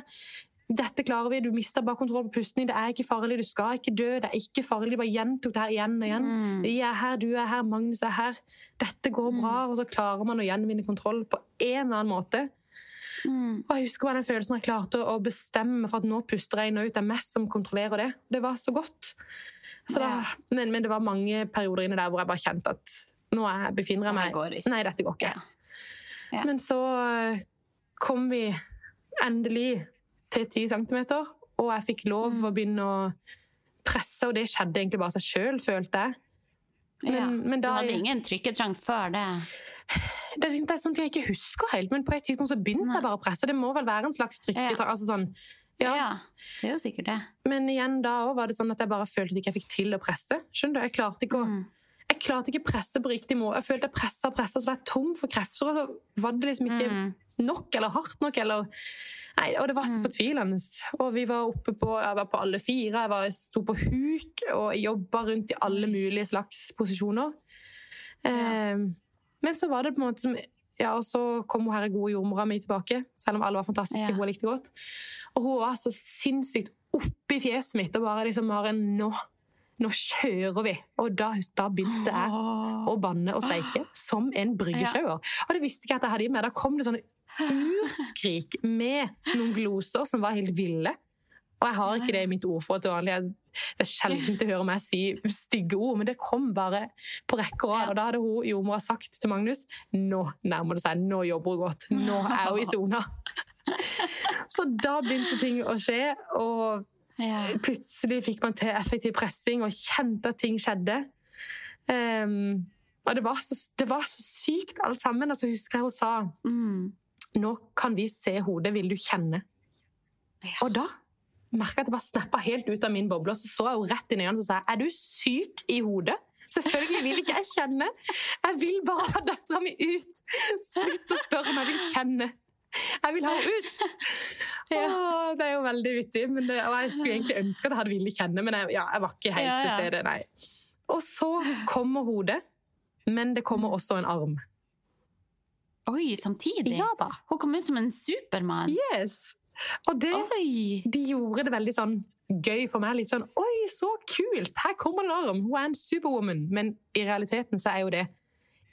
Speaker 3: Dette klarer vi, du mister bare kontroll på pusten. Det er ikke farlig, du skal ikke dø. Det er ikke farlig. De bare gjentok det her igjen og igjen.
Speaker 2: Mm.
Speaker 3: Vi er her, du er her, Magnus er her. Dette går bra. Og så klarer man å gjenvinne kontroll på en eller annen måte.
Speaker 2: Mm.
Speaker 3: Og jeg husker bare den følelsen jeg klarte å bestemme for at nå puster jeg og ut. Det er meg som kontrollerer det. Det var så godt. Så da,
Speaker 2: Ja.
Speaker 3: men, men det var mange perioder inne der hvor jeg bare kjente at nå jeg befinner jeg meg
Speaker 2: går ikke.
Speaker 3: Nei, dette går ikke.
Speaker 2: Ja. Ja.
Speaker 3: Men så eh, kom vi endelig til 10 centimeter, og jeg fikk lov
Speaker 2: Mm.
Speaker 3: å begynne å presse, og det skjedde egentlig bare seg sjøl, følte jeg. Men,
Speaker 2: ja.
Speaker 3: men
Speaker 2: Du hadde ingen trykketrang før det?
Speaker 3: det, er- det er sånt jeg ikke husker helt, men på et tidspunkt så begynte
Speaker 2: Nei.
Speaker 3: jeg bare å presse. Det må vel være en slags trykketrang.
Speaker 2: Ja.
Speaker 3: Altså sånn, ja.
Speaker 2: Ja. Det er jo sikkert det.
Speaker 3: Men igjen da òg var det sånn at jeg bare følte at jeg ikke fikk til å presse. Skjønner du? Jeg klarte ikke å
Speaker 2: Mm.
Speaker 3: jeg klarte ikke presse på riktig måte. Jeg følte jeg pressa og pressa, så var jeg tom for krefter. Og så var det liksom ikke
Speaker 2: Mm.
Speaker 3: nok eller hardt nok. Eller... Nei, og det var så
Speaker 2: Mm.
Speaker 3: fortvilende. Og vi var oppe på, jeg var på alle fire. Jeg, var, sto på huk og jobba rundt i alle mulige slags posisjoner. Eh, men så var det på en måte som ja, og så kom hun her gode jordmora mi tilbake, selv om alle var fantastiske.
Speaker 2: Ja.
Speaker 3: hun likte godt. Og hun var så sinnssykt oppi fjeset mitt og bare liksom bare Nå, nå kjører vi! Og da, da begynte jeg å banne og steike som en bryggesjauer. Og det visste ikke jeg at jeg hadde i meg. Da kom det sånne urskrik med noen gloser som var helt ville. Og jeg har ikke det i mitt ordforråd til vanlig. Det er sjelden å høre meg si stygge ord, men det kom bare på rekke og rad. Og da hadde hun jordmora sagt til Magnus nå nærmer det seg, nå jobber hun godt. Nå er hun i sona. Så da begynte ting å skje, og plutselig fikk man til effektiv pressing og kjente at ting skjedde. Um, og det var, så, det var så sykt alt sammen. Og så husker jeg hun sa
Speaker 2: Mm.
Speaker 3: Nå kan vi se hodet, vil du kjenne?
Speaker 2: Ja.
Speaker 3: Og da merka jeg at det bare snappa helt ut av min boble, og så så jeg henne rett inn i øynene og sa er du syk i hodet? Selvfølgelig vil ikke jeg kjenne. Jeg vil bare ha dattera mi ut. Slutt å spørre om jeg vil kjenne. Jeg vil ha henne ut! Åh, det er jo veldig vittig. Men det, og jeg skulle egentlig ønske at jeg hadde villet kjenne, men jeg, ja, jeg var ikke helt
Speaker 2: Ja,
Speaker 3: til
Speaker 2: ja.
Speaker 3: stede. Nei. Og så kommer hodet, men det kommer også en arm.
Speaker 2: Oi, samtidig?
Speaker 3: Ja da.
Speaker 2: Hun kom ut som en supermann.
Speaker 3: Yes! Og det de gjorde det veldig sånn gøy for meg. Litt sånn Oi, så kult! Her kommer en arm! Hun er en superwoman. Men i realiteten så er jo det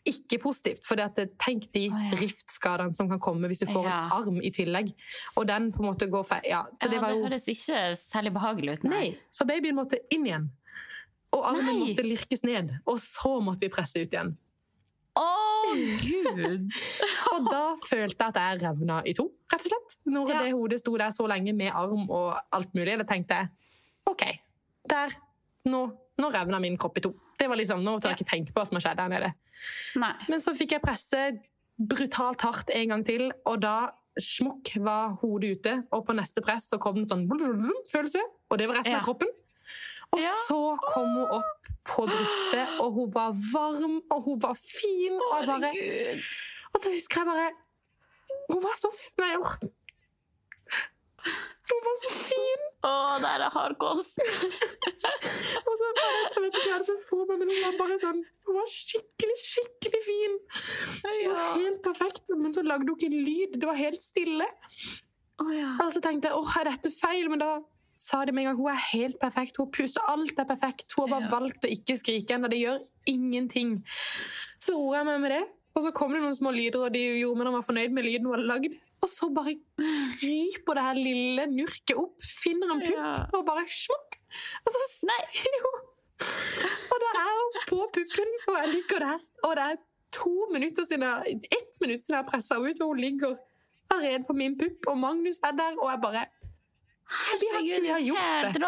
Speaker 3: ikke positivt. For tenk de
Speaker 2: Å, ja.
Speaker 3: riftskadene som kan komme hvis du får
Speaker 2: Ja.
Speaker 3: en arm i tillegg. Og den på en måte går feil. Ja, så det var jo...
Speaker 2: det høres ikke særlig behagelig ut.
Speaker 3: Nei. Så babyen måtte inn igjen. Og armen
Speaker 2: Nei.
Speaker 3: måtte lirkes ned. Og så måtte vi presse ut igjen.
Speaker 2: Gud!
Speaker 3: Og da følte jeg at jeg revna i to, rett og slett. Når
Speaker 2: Ja.
Speaker 3: det hodet sto der så lenge med arm og alt mulig, da tenkte jeg OK, der. Nå, nå revna min kropp i to. Det var liksom, Nå tør jeg
Speaker 2: Ja.
Speaker 3: ikke tenke på hva som har skjedd der nede.
Speaker 2: Nei.
Speaker 3: Men så fikk jeg presse brutalt hardt en gang til, og da smukk var hodet ute. Og på neste press så kom det en sånn følelse, og det var resten
Speaker 2: Ja.
Speaker 3: av kroppen. Og
Speaker 2: Ja.
Speaker 3: så kom hun opp på brystet, og hun var varm, og hun var fin. Og jeg bare og så husker jeg bare Hun var så Nei. Hun var så fin!
Speaker 2: Å, det er hard kost.
Speaker 3: Og så bare, jeg vet ikke hva som får meg, men hun var bare sånn Hun var skikkelig, skikkelig fin. Hun var helt perfekt, men så lagde hun ikke en lyd. Det var helt stille.
Speaker 2: Oh, ja.
Speaker 3: Og så tenkte jeg åh, er dette feil? Men da sa det med en gang hun er helt perfekt. Hun pusser alt er perfekt. Hun har bare
Speaker 2: Ja.
Speaker 3: valgt å ikke skrike ennå. Det gjør ingenting. Så roer jeg meg med det. Og så kom det noen små lyder, og de gjorde meg når var fornøyd med lyden hun hadde lagd. Og så bare kryper det her lille nurket opp, finner en pupp,
Speaker 2: Ja.
Speaker 3: og bare smokk. Og så
Speaker 2: sneier
Speaker 3: hun! Og da er hun på puppen, og jeg ligger der. Og det er to minutter siden jeg, ett minutt siden jeg har pressa henne ut, og hun ligger allerede på min pupp, og Magnus er der, og jeg bare vi har, vi har gjort det.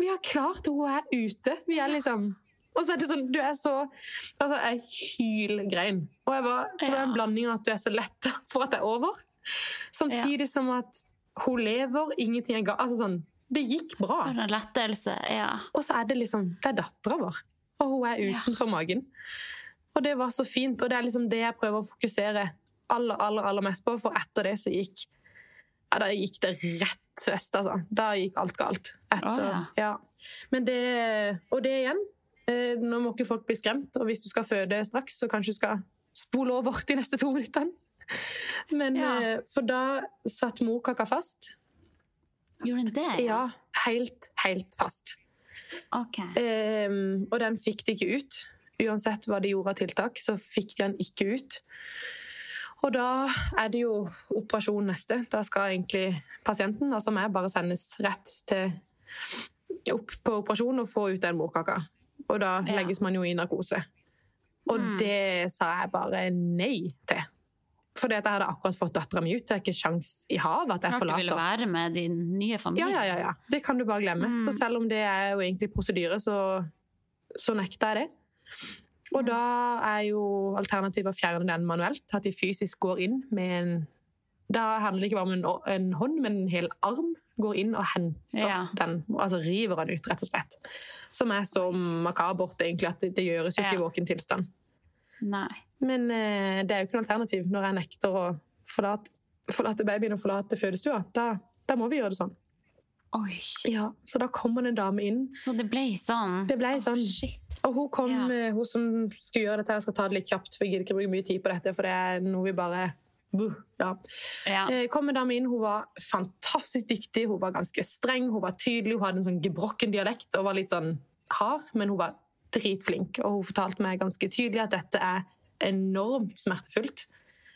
Speaker 3: Vi har klart det, hun er ute. Vi er liksom Og så er det sånn, du er så Altså, jeg hylgrein. Og jeg var, det var en
Speaker 2: Ja.
Speaker 3: blanding av at du er så letta for at det er over, samtidig som at hun lever, ingenting er galt. Altså sånn Det gikk bra.
Speaker 2: For en lettelse. Ja.
Speaker 3: Og så er det liksom Det er dattera vår, og hun er
Speaker 2: Ja.
Speaker 3: utenfor magen. Og det var så fint, og det er liksom det jeg prøver å fokusere aller, aller, aller mest på, for etter det så gikk Ja, da gikk det rett vest, altså. Da gikk alt galt. Etter,
Speaker 2: Å,
Speaker 3: ja. Men det Og det igjen. eh, Nå må ikke folk bli skremt, og hvis du skal føde straks, så kanskje du skal spole over de neste to minuttene. Men
Speaker 2: Ja.
Speaker 3: eh, For da satt morkaka fast.
Speaker 2: Gjorde den det?
Speaker 3: Ja, helt, helt fast.
Speaker 2: Okay.
Speaker 3: Ehm, og den fikk de ikke ut. Uansett hva de gjorde av tiltak, så fikk de den ikke ut. Og da er det jo operasjon neste. Da skal egentlig pasienten, altså meg, bare sendes rett til opp på operasjon og få ut den morkaka. Og da
Speaker 2: Ja.
Speaker 3: legges man jo i narkose. Og
Speaker 2: Mm.
Speaker 3: det sa jeg bare nei til. For jeg hadde akkurat fått dattera mi ut. Det er ikke sjans i havet at jeg
Speaker 2: forlater. du ville være med din nye
Speaker 3: Ja,
Speaker 2: familie.
Speaker 3: ja, ja, ja. Det kan du bare glemme.
Speaker 2: Mm.
Speaker 3: Så selv om det er jo egentlig prosedyre, så, så nekter jeg det. Og da er jo alternativet å fjerne den manuelt. At de fysisk går inn med en Da handler det ikke bare om en, en hånd, men en hel arm. Går inn og henter
Speaker 2: Ja.
Speaker 3: den, altså river den ut, rett og slett. Som er så makabert, egentlig, at det, det gjøres jo ikke i våken tilstand.
Speaker 2: Nei.
Speaker 3: Men eh, det er jo ikke noe alternativ når jeg nekter å forlate, forlate babyen og forlate fødestua. Da, da må vi gjøre det sånn.
Speaker 2: Oi.
Speaker 3: Ja, Så da kommer det en dame inn.
Speaker 2: Så det ble sånn?
Speaker 3: Det ble sånn.
Speaker 2: shit.
Speaker 3: Og hun kom, eh, hun som skulle gjøre dette, jeg skal ta det litt kjapt, for jeg gidder ikke bruke mye tid på dette, for det er noe vi bare ja.
Speaker 2: Ja.
Speaker 3: Eh, kom en dame inn, hun var fantastisk dyktig, hun var ganske streng, hun var tydelig, hun hadde en sånn gebrokken dialekt og var litt sånn hard, men hun var dritflink. Og hun fortalte meg ganske tydelig at dette er enormt smertefullt.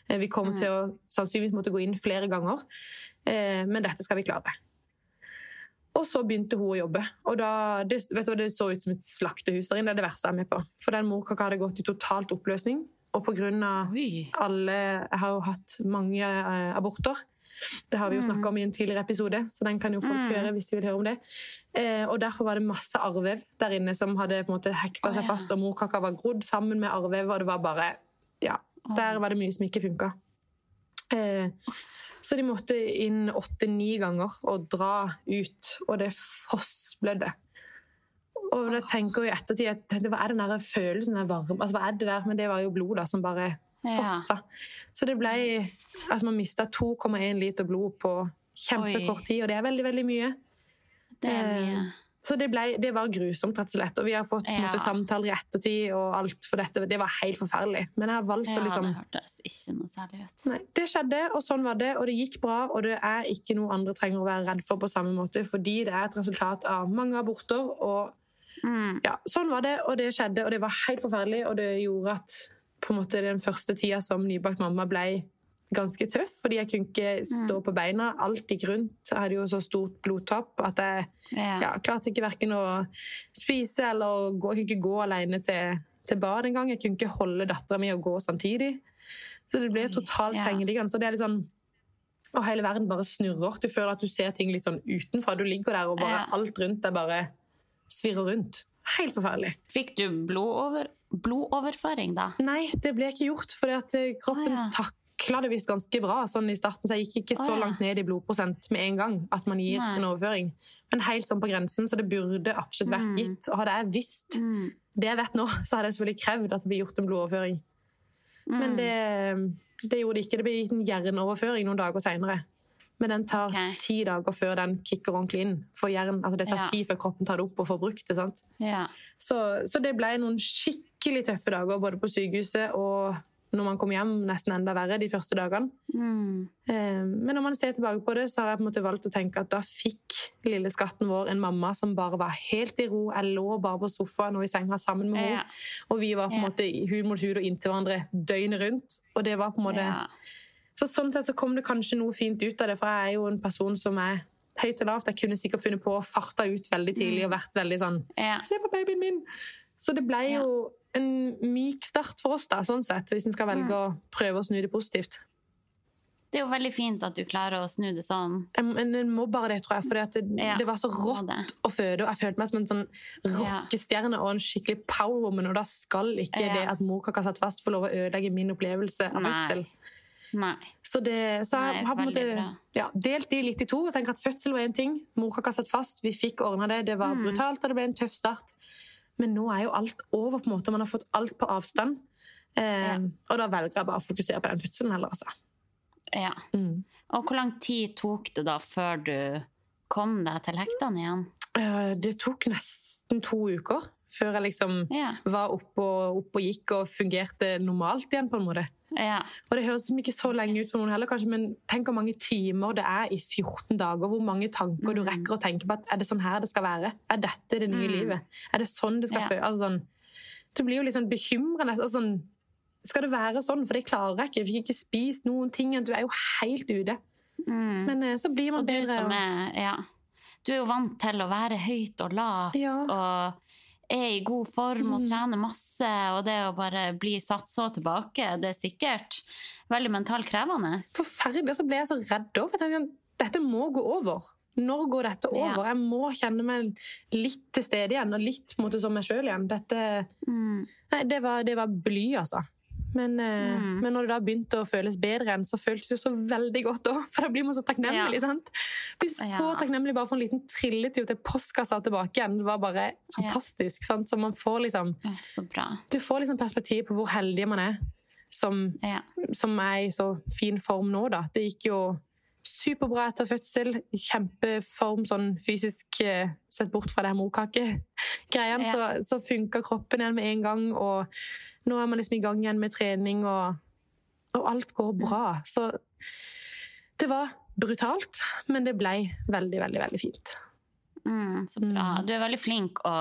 Speaker 3: Eh, Vi kommer
Speaker 2: Mm.
Speaker 3: til å sannsynligvis måtte gå inn flere ganger, eh, men dette skal vi klare. Og så begynte hun å jobbe. Og da, det, vet du, hva, det så ut som et slaktehus der inne. Det er det verste jeg er med på. For den morkaka hadde gått i totalt oppløsning. Og av alle Jeg har jo hatt mange eh, aborter. Det har vi jo
Speaker 2: Mm.
Speaker 3: snakka om i en tidligere episode, så den kan jo folk
Speaker 2: Mm.
Speaker 3: høre hvis de vil høre om det. Eh, og derfor var det masse arrvev der inne som hadde på en måte hekta seg fast, og morkaka var grodd sammen med arrvev, og det var bare Ja, der var det mye som ikke funka. Eh, så de måtte inn åtte-ni ganger og dra ut, og det fossblødde. Og jeg tenker jo i ettertid at det, hva er den der følelsen av varme altså, Hva er det der? Men det var jo blod da, som bare
Speaker 2: Ja.
Speaker 3: Så det ble at man mista 2,1 liter blod på kjempekort tid, og det er veldig, veldig mye.
Speaker 2: Det er
Speaker 3: Eh,
Speaker 2: mye.
Speaker 3: Så det, ble, det var grusomt, rett og slett. Og vi har fått
Speaker 2: Ja.
Speaker 3: måte, samtaler i ettertid og alt for dette. Det var helt forferdelig. Men jeg har valgt
Speaker 2: Ja,
Speaker 3: å liksom
Speaker 2: det hørtes ikke noe særlig ut.
Speaker 3: Nei, det skjedde, og sånn var det, og det gikk bra, og det er ikke noe andre trenger å være redd for på samme måte, fordi det er et resultat av mange aborter, og
Speaker 2: Mm.
Speaker 3: ja, sånn var det, og det skjedde, og det var helt forferdelig, og det gjorde at på en måte den første tida som nybakt mamma ble ganske tøff, fordi jeg kunne ikke stå på beina, alt gikk rundt, jeg hadde jo så stort blodtopp at jeg
Speaker 2: Ja.
Speaker 3: klarte ikke hverken å spise eller gå, jeg kunne ikke gå alene til, til bad en gang. Jeg kunne ikke holde dattera mi og gå samtidig. Så det ble totalt sengeliggende. Så det er litt sånn Og hele verden bare snurrer. Du føler at du ser ting litt sånn utenfra. Du ligger der, og bare
Speaker 2: Ja.
Speaker 3: alt rundt deg bare svirrer rundt. Helt forferdelig.
Speaker 2: Fikk du blodover, blodoverføring da?
Speaker 3: Nei, det ble ikke gjort, at eh, kroppen
Speaker 2: ah, ja.
Speaker 3: Takla det visst ganske bra sånn i starten, så jeg gikk ikke så langt ned i blodprosent med en gang at man gir
Speaker 2: Nei.
Speaker 3: en overføring. Men helt sånn på grensen, så det burde absolutt vært
Speaker 2: Mm.
Speaker 3: gitt. Og hadde jeg visst
Speaker 2: Mm.
Speaker 3: det jeg vet nå, så hadde jeg selvfølgelig krevd at det ble gjort en blodoverføring. Men
Speaker 2: Mm.
Speaker 3: det, det gjorde det ikke. Det ble gitt en jernoverføring noen dager seinere. Men den tar
Speaker 2: okay.
Speaker 3: ti dager før den kicker ordentlig inn. For jern, altså det tar
Speaker 2: Ja.
Speaker 3: tid før kroppen tar det opp og får brukt det. sant?
Speaker 2: Ja.
Speaker 3: Så, så det ble noen skikkelig tøffe dager både på sykehuset og når man kom hjem, nesten enda verre de første dagene.
Speaker 2: Mm.
Speaker 3: Eh, Men når man ser tilbake på det, så har jeg på en måte valgt å tenke at da fikk lille skatten vår en mamma som bare var helt i ro. Jeg lå bare på sofaen og i senga sammen med henne.
Speaker 2: Ja.
Speaker 3: Og vi var på en måte hud mot hud og inntil hverandre døgnet rundt. Og det var på en måte...
Speaker 2: Ja.
Speaker 3: Så sånn sett så kom det kanskje noe fint ut av det, for jeg er jo en person som er høyt og lavt. Jeg kunne sikkert funnet på å farte ut veldig tidlig og vært veldig sånn
Speaker 2: Ja.
Speaker 3: Se på babyen min! Så det ble jo en myk start for oss, da, sånn sett, hvis en skal velge
Speaker 2: Mm.
Speaker 3: å prøve å snu det positivt.
Speaker 2: Det er jo veldig fint at du klarer å snu det sånn.
Speaker 3: En, en, må bare det, tror jeg, for det,
Speaker 2: Ja,
Speaker 3: det var så rått
Speaker 2: det.
Speaker 3: å føde. Og jeg følte meg som en sånn rockestjerne og en skikkelig powerwoman, og da skal ikke
Speaker 2: Ja.
Speaker 3: det at morkaka satt fast, få lov å ødelegge min opplevelse av fødsel.
Speaker 2: Nei.
Speaker 3: Så, det, så jeg
Speaker 2: Nei,
Speaker 3: har på en måte ja, delt de litt i to. og tenker at Fødsel var én ting, morkaka satt fast, vi fikk ordna det. Det var
Speaker 2: Mm.
Speaker 3: brutalt, og det ble en tøff start. Men nå er jo alt over. på en måte. Man har fått alt på avstand. Eh,
Speaker 2: Ja.
Speaker 3: Og da velger jeg bare å fokusere på den fødselen heller, altså.
Speaker 2: Ja.
Speaker 3: Mm.
Speaker 2: Og hvor lang tid tok det da før du kom deg til hektene igjen?
Speaker 3: Eh, det tok nesten to uker før jeg liksom
Speaker 2: Ja.
Speaker 3: var oppe og, opp og gikk og fungerte normalt igjen, på en måte.
Speaker 2: Ja.
Speaker 3: Og det høres liksom ikke så lenge ut for noen heller, kanskje, men tenk hvor mange timer det er i 14 dager. Hvor mange tanker du
Speaker 2: Mm.
Speaker 3: rekker å tenke på at er det sånn her det skal være? Er dette det nye
Speaker 2: Mm.
Speaker 3: livet? Er det sånn du skal
Speaker 2: Ja.
Speaker 3: føle Altså sånn, du blir jo litt sånn bekymrende. Altså sånn, skal det være sånn? For det klarer jeg ikke. Jeg fikk ikke spist noen ting. Du er jo helt ute.
Speaker 2: Mm.
Speaker 3: Men eh, så blir man
Speaker 2: Og du
Speaker 3: bedre.
Speaker 2: som er Ja. Du er jo vant til å være høyt og lavt
Speaker 3: Ja.
Speaker 2: og er i god form og
Speaker 3: Mm.
Speaker 2: trener masse, og det å bare bli satt så tilbake, det er sikkert veldig mentalt krevende.
Speaker 3: Forferdelig. Og så ble jeg så redd òg, for jeg tenkte dette må gå over. Når går dette
Speaker 2: Ja.
Speaker 3: over? Jeg må kjenne meg litt til stede igjen, og litt måte, som meg sjøl igjen. Dette
Speaker 2: Mm.
Speaker 3: Nei, det var, det var bly, altså. Men, eh,
Speaker 2: Mm.
Speaker 3: men når det da begynte å føles bedre igjen, så føltes det jo så veldig godt òg. For da blir man så takknemlig.
Speaker 2: Ja.
Speaker 3: sant? Blir så
Speaker 2: Ja.
Speaker 3: takknemlig bare for en liten trilletur til postkassa tilbake igjen. Det var bare fantastisk. sant? Så man får liksom
Speaker 2: Så bra.
Speaker 3: Du får liksom perspektiv på hvor heldig man er som,
Speaker 2: Ja.
Speaker 3: som er i så fin form nå, da. Det gikk jo superbra etter fødsel. Kjempeform sånn fysisk, eh, sett bort fra det her morkakegreiene,
Speaker 2: Ja.
Speaker 3: så, så funka kroppen igjen med en gang. Og nå er man liksom i gang igjen med trening, og, og alt går bra. Så det var brutalt, men det ble veldig, veldig, veldig fint.
Speaker 2: Mm, så bra.
Speaker 3: Mm.
Speaker 2: Du er veldig flink å,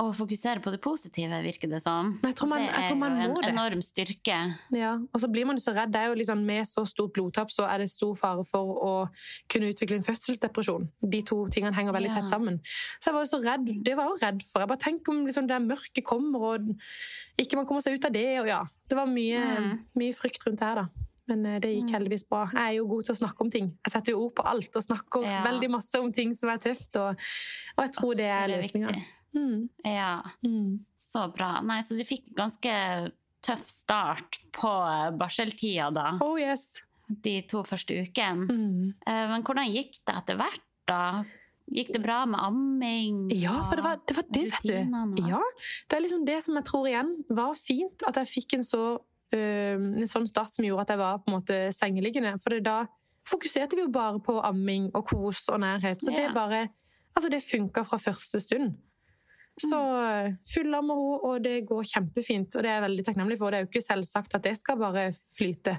Speaker 2: å fokusere på det positive, virker det som.
Speaker 3: Men jeg tror man-
Speaker 2: det
Speaker 3: jeg
Speaker 2: er
Speaker 3: tror man
Speaker 2: jo en
Speaker 3: det.
Speaker 2: enorm styrke.
Speaker 3: Ja, og så blir man jo så redd. Det er jo liksom, med så stort blodtap så er det stor fare for å kunne utvikle en fødselsdepresjon. De to tingene henger veldig
Speaker 2: Ja.
Speaker 3: tett sammen. Så jeg var jo så redd. Det var jeg jo redd for. Jeg bare Tenk om liksom, det mørket kommer, og ikke man kommer seg ut av det. Og ja, det var mye,
Speaker 2: Mm.
Speaker 3: mye frykt rundt det her, da. Men eh, det gikk
Speaker 2: Mm.
Speaker 3: heldigvis bra. Jeg er jo god til å snakke om ting. Jeg setter jo ord på alt og snakker
Speaker 2: Ja.
Speaker 3: veldig masse om ting som er tøft, og, og jeg tror det er
Speaker 2: Det er
Speaker 3: løsninga. Mm.
Speaker 2: Ja,
Speaker 3: Mm.
Speaker 2: så bra. Nei, så du fikk ganske tøff start på barseltida da,
Speaker 3: Oh yes.
Speaker 2: de to første ukene.
Speaker 3: Mm.
Speaker 2: Eh, Men hvordan gikk det etter hvert da? Gikk det bra med amming?
Speaker 3: Ja, for det var det, var det vet du. Ja, det er liksom det som jeg tror igjen var fint, at jeg fikk en så en sånn start som gjorde at jeg var på en måte sengeliggende. For da fokuserte vi jo bare på amming og kos og nærhet. Så det bare Altså, det funka fra første stund. Så øh, med henne, og det går kjempefint. Og det er jeg veldig takknemlig for. Det er jo ikke selvsagt at det skal bare flyte.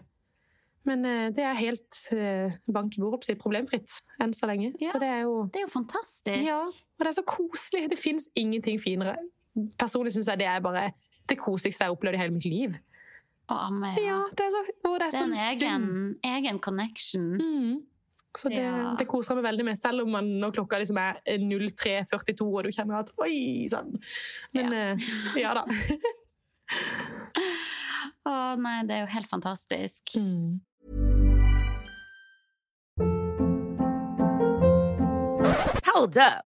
Speaker 3: Men øh, det er helt øh, bank i bordet, problemfritt enn så lenge.
Speaker 2: Ja.
Speaker 3: Så det er jo
Speaker 2: Det er jo fantastisk.
Speaker 3: ja, og det er så koselig. Det fins ingenting finere. Personlig syns jeg det er bare det koseligste jeg har opplevd i hele mitt liv.
Speaker 2: Å amme,
Speaker 3: Ja, det er så, og det er
Speaker 2: er
Speaker 3: sånn
Speaker 2: en egen, egen connection.
Speaker 3: Mm. Så det,
Speaker 2: Ja.
Speaker 3: det koser jeg meg veldig med, selv om man, når klokka liksom er 03.42 og du kjenner at oi sann. Men ja, ja da.
Speaker 2: Å nei, det er jo helt fantastisk.
Speaker 3: Mm.
Speaker 4: Hold up.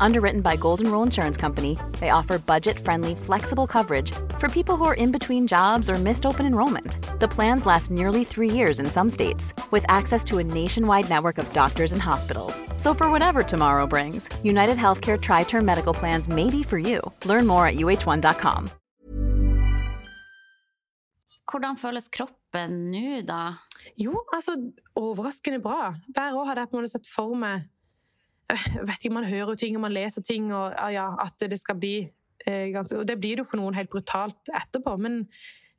Speaker 5: Underwritten by Golden Rule Insurance Company, they offer budget friendly, flexible coverage for people who are in between jobs or missed open enrollment. The plans last nearly three years in some states, with access to a nationwide network of doctors and hospitals. So, for whatever tomorrow brings, United Healthcare Tri Term Medical Plans may be for you. Learn more at uh1.com.
Speaker 2: Hvordan føles kroppen nå, da?
Speaker 3: Jo, altså overraskende bra. Der òg hadde jeg på en måte sett for meg Jeg vet ikke, Man hører jo ting og man leser ting, og ja, ja, at det skal bli eh, Og det blir det jo for noen helt brutalt etterpå, men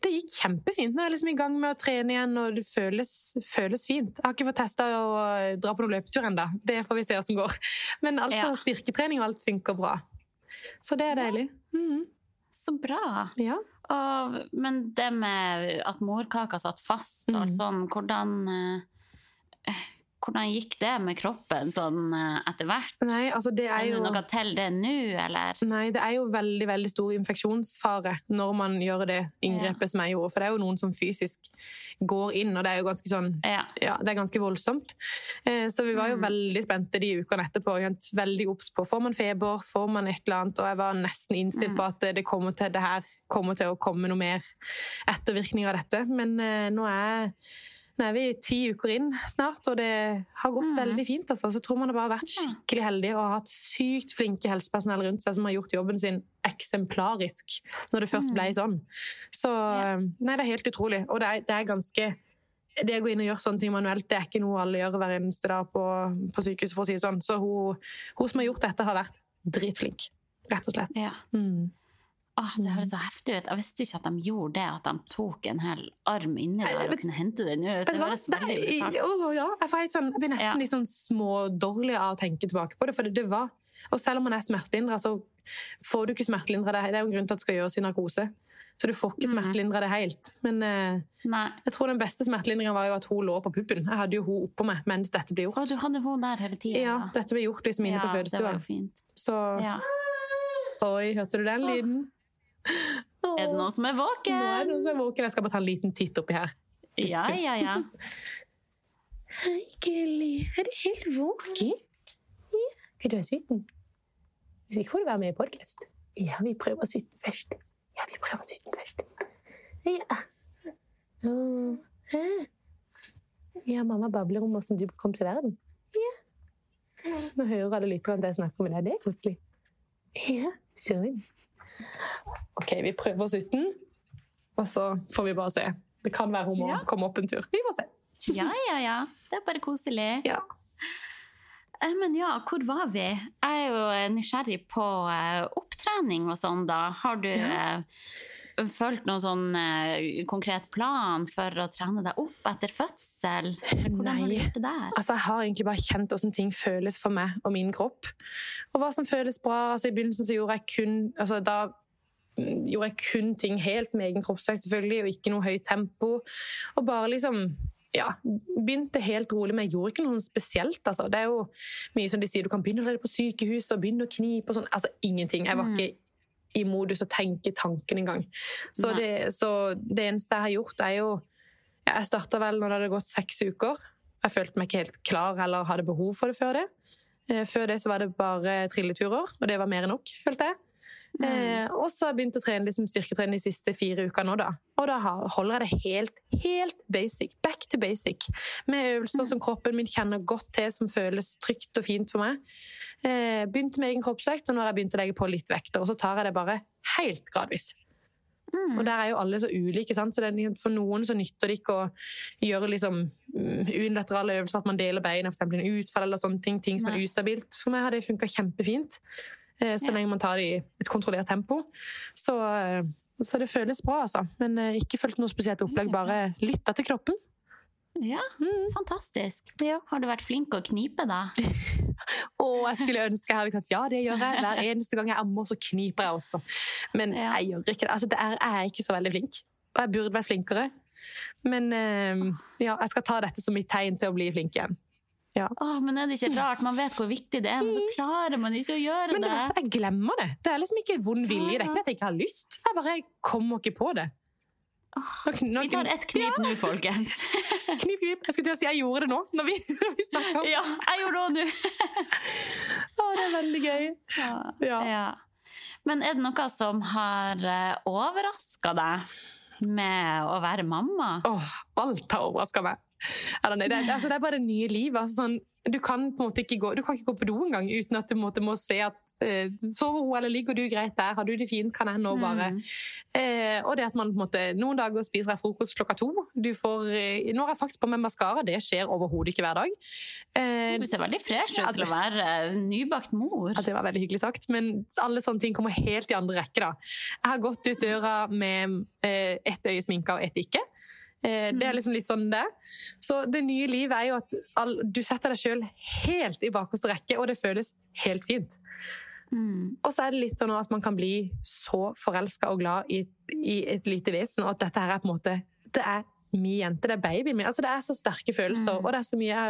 Speaker 3: det gikk kjempefint. Nå er jeg liksom i gang med å trene igjen, og det føles, føles fint. Jeg har ikke fått testa å dra på noen løpetur ennå. Det får vi se åssen går. Men alt
Speaker 2: Ja.
Speaker 3: av styrketrening og alt funker bra. Så det er deilig. Mhm.
Speaker 2: Så bra.
Speaker 3: Ja.
Speaker 2: Og, men det med at morkaka satt fast og alt
Speaker 3: Mm.
Speaker 2: sånn, hvordan eh, Hvordan gikk det med kroppen sånn eh, etter hvert?
Speaker 3: Nei, altså det er
Speaker 2: Kjenner
Speaker 3: jo
Speaker 2: du noe til det nå, eller?
Speaker 3: Nei, det er jo veldig veldig stor infeksjonsfare når man gjør det inngrepet som jeg gjorde. For det er jo noen som fysisk går inn, og det er jo ganske sånn
Speaker 2: Ja.
Speaker 3: ja, det er ganske voldsomt. Eh, Så vi var jo
Speaker 2: Mm.
Speaker 3: veldig spente de ukene etterpå. Veldig obs på får man feber, får man et eller annet. Og jeg var nesten innstilt
Speaker 2: Mm.
Speaker 3: på at det, kommer til, det her kommer til å komme noe mer ettervirkninger av dette. Men eh, nå er Nå er vi ti uker inn snart, og det har gått
Speaker 2: Mm.
Speaker 3: veldig fint. Altså. Så tror man har bare vært skikkelig heldig og hatt sykt flinke helsepersonell rundt seg som har gjort jobben sin eksemplarisk når det først
Speaker 2: Mm.
Speaker 3: ble sånn. Så
Speaker 2: Ja.
Speaker 3: nei, det er helt utrolig. Og det er, det er ganske det å gå inn og gjøre sånne ting manuelt, det er ikke noe alle gjør hver eneste dag på, på sykehuset, for å si det sånn. Så hun, hun som har gjort dette, har vært dritflink, rett og slett.
Speaker 2: Ja.
Speaker 3: Mm.
Speaker 2: Åh, det høres så heftig ut. Jeg visste ikke at de gjorde det, at de tok en hel arm inni der og kunne hente den ut. Det høres veldig brutalt
Speaker 3: Åh, ja. Jeg, får sånn, jeg blir nesten
Speaker 2: Ja.
Speaker 3: litt sånn smådårlig av å tenke tilbake på det. For det, det var Og selv om man er smertelindra, så får du ikke smertelindra det. Det er jo en grunn til at det skal gjøres i narkose. Så du får ikke
Speaker 2: Mhm.
Speaker 3: smertelindra det helt. Men eh, jeg tror den beste smertelindringa var jo at hun lå på puppen. Jeg hadde jo hun oppå meg mens dette ble gjort.
Speaker 2: Og du hadde hun der hele tiden,
Speaker 3: Ja, dette ble gjort liksom inne på
Speaker 2: det var
Speaker 3: fødestua. Så
Speaker 2: Ja.
Speaker 3: Oi, hørte du den lyden?
Speaker 2: Er det noen som er våken?
Speaker 3: Nå er det noen som er våken. Jeg skal bare ta en liten titt oppi her.
Speaker 2: Ja, ja, ja.
Speaker 3: Hei, Kelly. Er du helt våken? Ja. Skal du er sulten? Hvis ikke får du være med i podkast. Ja, vi prøver sulten først. Ja, vi prøver sulten først. Ja. Oh. Ja, mamma babler om hvordan du kom til verden. Ja. Nå hører alle lytterne jeg snakker med deg. Det er koselig. Ja, sånn. OK, vi prøver oss uten, og så får vi bare se. Det kan være hun må
Speaker 2: Ja.
Speaker 3: komme opp en tur. Vi får se.
Speaker 2: Ja, ja, ja. Det er bare koselig.
Speaker 3: Ja.
Speaker 2: Eh, Men ja, hvor var vi? Jeg er jo eh, nysgjerrig på eh, opptrening og sånn, da. Har du
Speaker 3: Ja.
Speaker 2: Fulgt noen sånn eh, konkret plan for å trene deg opp etter fødsel? Hvordan Hvordan har du gjort det der?
Speaker 3: Altså, jeg har egentlig bare kjent hvordan ting føles for meg og min kropp. Og hva som føles bra. Altså, I begynnelsen så gjorde jeg kun altså, Da gjorde jeg kun ting helt med egen kroppsvekt, selvfølgelig, og ikke noe høyt tempo. Og bare liksom ja, begynte helt rolig, men jeg gjorde ikke noe spesielt. Altså. Det er jo mye som de sier, du kan begynne å lede på sykehuset og begynne å knipe og sånn. Altså ingenting. Jeg var
Speaker 2: Mm.
Speaker 3: ikke i modus å tenke tanken engang. Så,
Speaker 2: Nei.
Speaker 3: det, så det eneste jeg har gjort, er jo Jeg starta vel når det hadde gått seks uker. Jeg følte meg ikke helt klar eller hadde behov for det før det. Eh, Før det så var det bare trilleturer, og det var mer enn nok, følte jeg.
Speaker 2: Mm.
Speaker 3: Eh, og så har jeg begynt å trene liksom styrketrene de siste fire ukene nå, da. Og da holder jeg det helt, helt basic. Back to basic. Med øvelser
Speaker 2: Mm.
Speaker 3: som kroppen min kjenner godt til, som føles trygt og fint for meg. Eh, begynte med egen kroppsvekt, og nå har jeg begynt å legge på litt vekter. Og så tar jeg det bare helt gradvis.
Speaker 2: Mm.
Speaker 3: Og der er jo alle så ulike, sant? så det er, for noen så nytter det ikke å gjøre liksom mm, unilaterale øvelser, at man deler beina, eksempel en utfall eller sånne ting, ting som
Speaker 2: Nei.
Speaker 3: er ustabilt. For meg har det funka kjempefint, så
Speaker 2: Ja.
Speaker 3: lenge man tar det i et kontrollert tempo. Så, eh, så det føles bra, altså. Men eh, ikke fulgt noe spesielt opplegg, bare lytta til kroppen.
Speaker 2: Ja,
Speaker 3: Mm.
Speaker 2: fantastisk.
Speaker 3: Ja.
Speaker 2: Har du vært flink å knipe, da?
Speaker 3: Og jeg skulle ønske jeg hadde sagt ja, det gjør jeg. Hver eneste gang jeg ammer, så kniper jeg også. Men
Speaker 2: Ja.
Speaker 3: jeg gjør ikke det. Altså, det er, jeg ikke så veldig flink. Og jeg burde vært flinkere. Men eh, ja, jeg skal ta dette som mitt tegn til å bli flink igjen.
Speaker 2: Åh, men er det ikke rart? Man vet hvor viktig det er, men så klarer man ikke å gjøre
Speaker 3: Men det Men jeg glemmer det. Det er liksom ikke vond vilje. Det er ikke at jeg ikke har lyst. Jeg bare kommer ikke på det. Nok, nok,
Speaker 2: Vi tar ett knip nå, folkens.
Speaker 3: Knip, knip. Jeg skulle til å si jeg gjorde det nå, når vi, når vi snakker om
Speaker 2: Ja, jeg gjorde det òg nå.
Speaker 3: Å, det er veldig gøy.
Speaker 2: Ja.
Speaker 3: Ja.
Speaker 2: Ja. Men er det noe som har overraska deg med å være mamma?
Speaker 3: Åh, alt har overraska meg. Eller nei, det, altså, det er bare det nye livet. Altså, sånn, du kan på en måte ikke gå, du kan ikke gå på do engang uten at du måte må se at eh, Sover hun, eller ligger du greit der? Har du det fint? Kan jeg nå bare
Speaker 2: Mm.
Speaker 3: eh, Og det at man på en måte Noen dager spiser jeg frokost klokka to. Du får eh, Nå har jeg faktisk på meg maskara. Det skjer overhodet ikke hver dag. Eh,
Speaker 2: Du ser veldig fresh ut til å være nybakt mor.
Speaker 3: Ja, det var veldig hyggelig sagt, men alle sånne ting kommer helt i andre rekke. da. Jeg har gått ut døra med eh, ett øye sminka og ett ikke. Eh, det er liksom litt sånn det. Så det nye livet er jo at du setter deg sjøl helt i bakerste rekke, og det føles helt fint.
Speaker 2: Mm.
Speaker 3: Og så er det litt sånn at man kan bli så forelska og glad i, i et lite vesen, og at dette her er på en måte Det er min jente, det er babyen min. Altså, det er så sterke følelser,
Speaker 2: Mm.
Speaker 3: og det er så mye,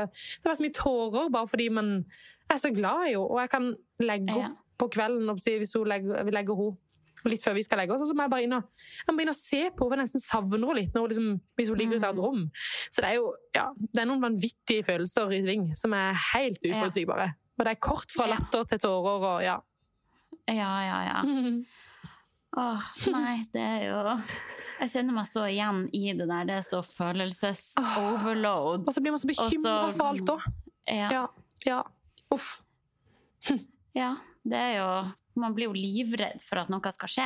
Speaker 3: det er så mye tårer bare fordi man er så glad i henne. Og jeg kan legge
Speaker 2: Ja.
Speaker 3: på kvelden hvis hun legger, vi legger henne litt før vi skal legge oss, og så må jeg bare inn og, jeg må inn og se på henne. Jeg nesten savner henne litt liksom, hvis hun ligger i et annet rom. Så det er jo ja, det er noen vanvittige følelser i sving som er helt uforutsigbare. Og det er kort fra latter til tårer og ja.
Speaker 2: Ja, ja, ja. Åh, nei, det er jo Jeg kjenner meg så igjen i det der. Det er så følelses-overload.
Speaker 3: Og så blir man så bekymra
Speaker 2: så-
Speaker 3: for alt òg.
Speaker 2: Ja.
Speaker 3: Ja. ja. Uff.
Speaker 2: ja, det er jo Man blir jo livredd for at noe skal skje.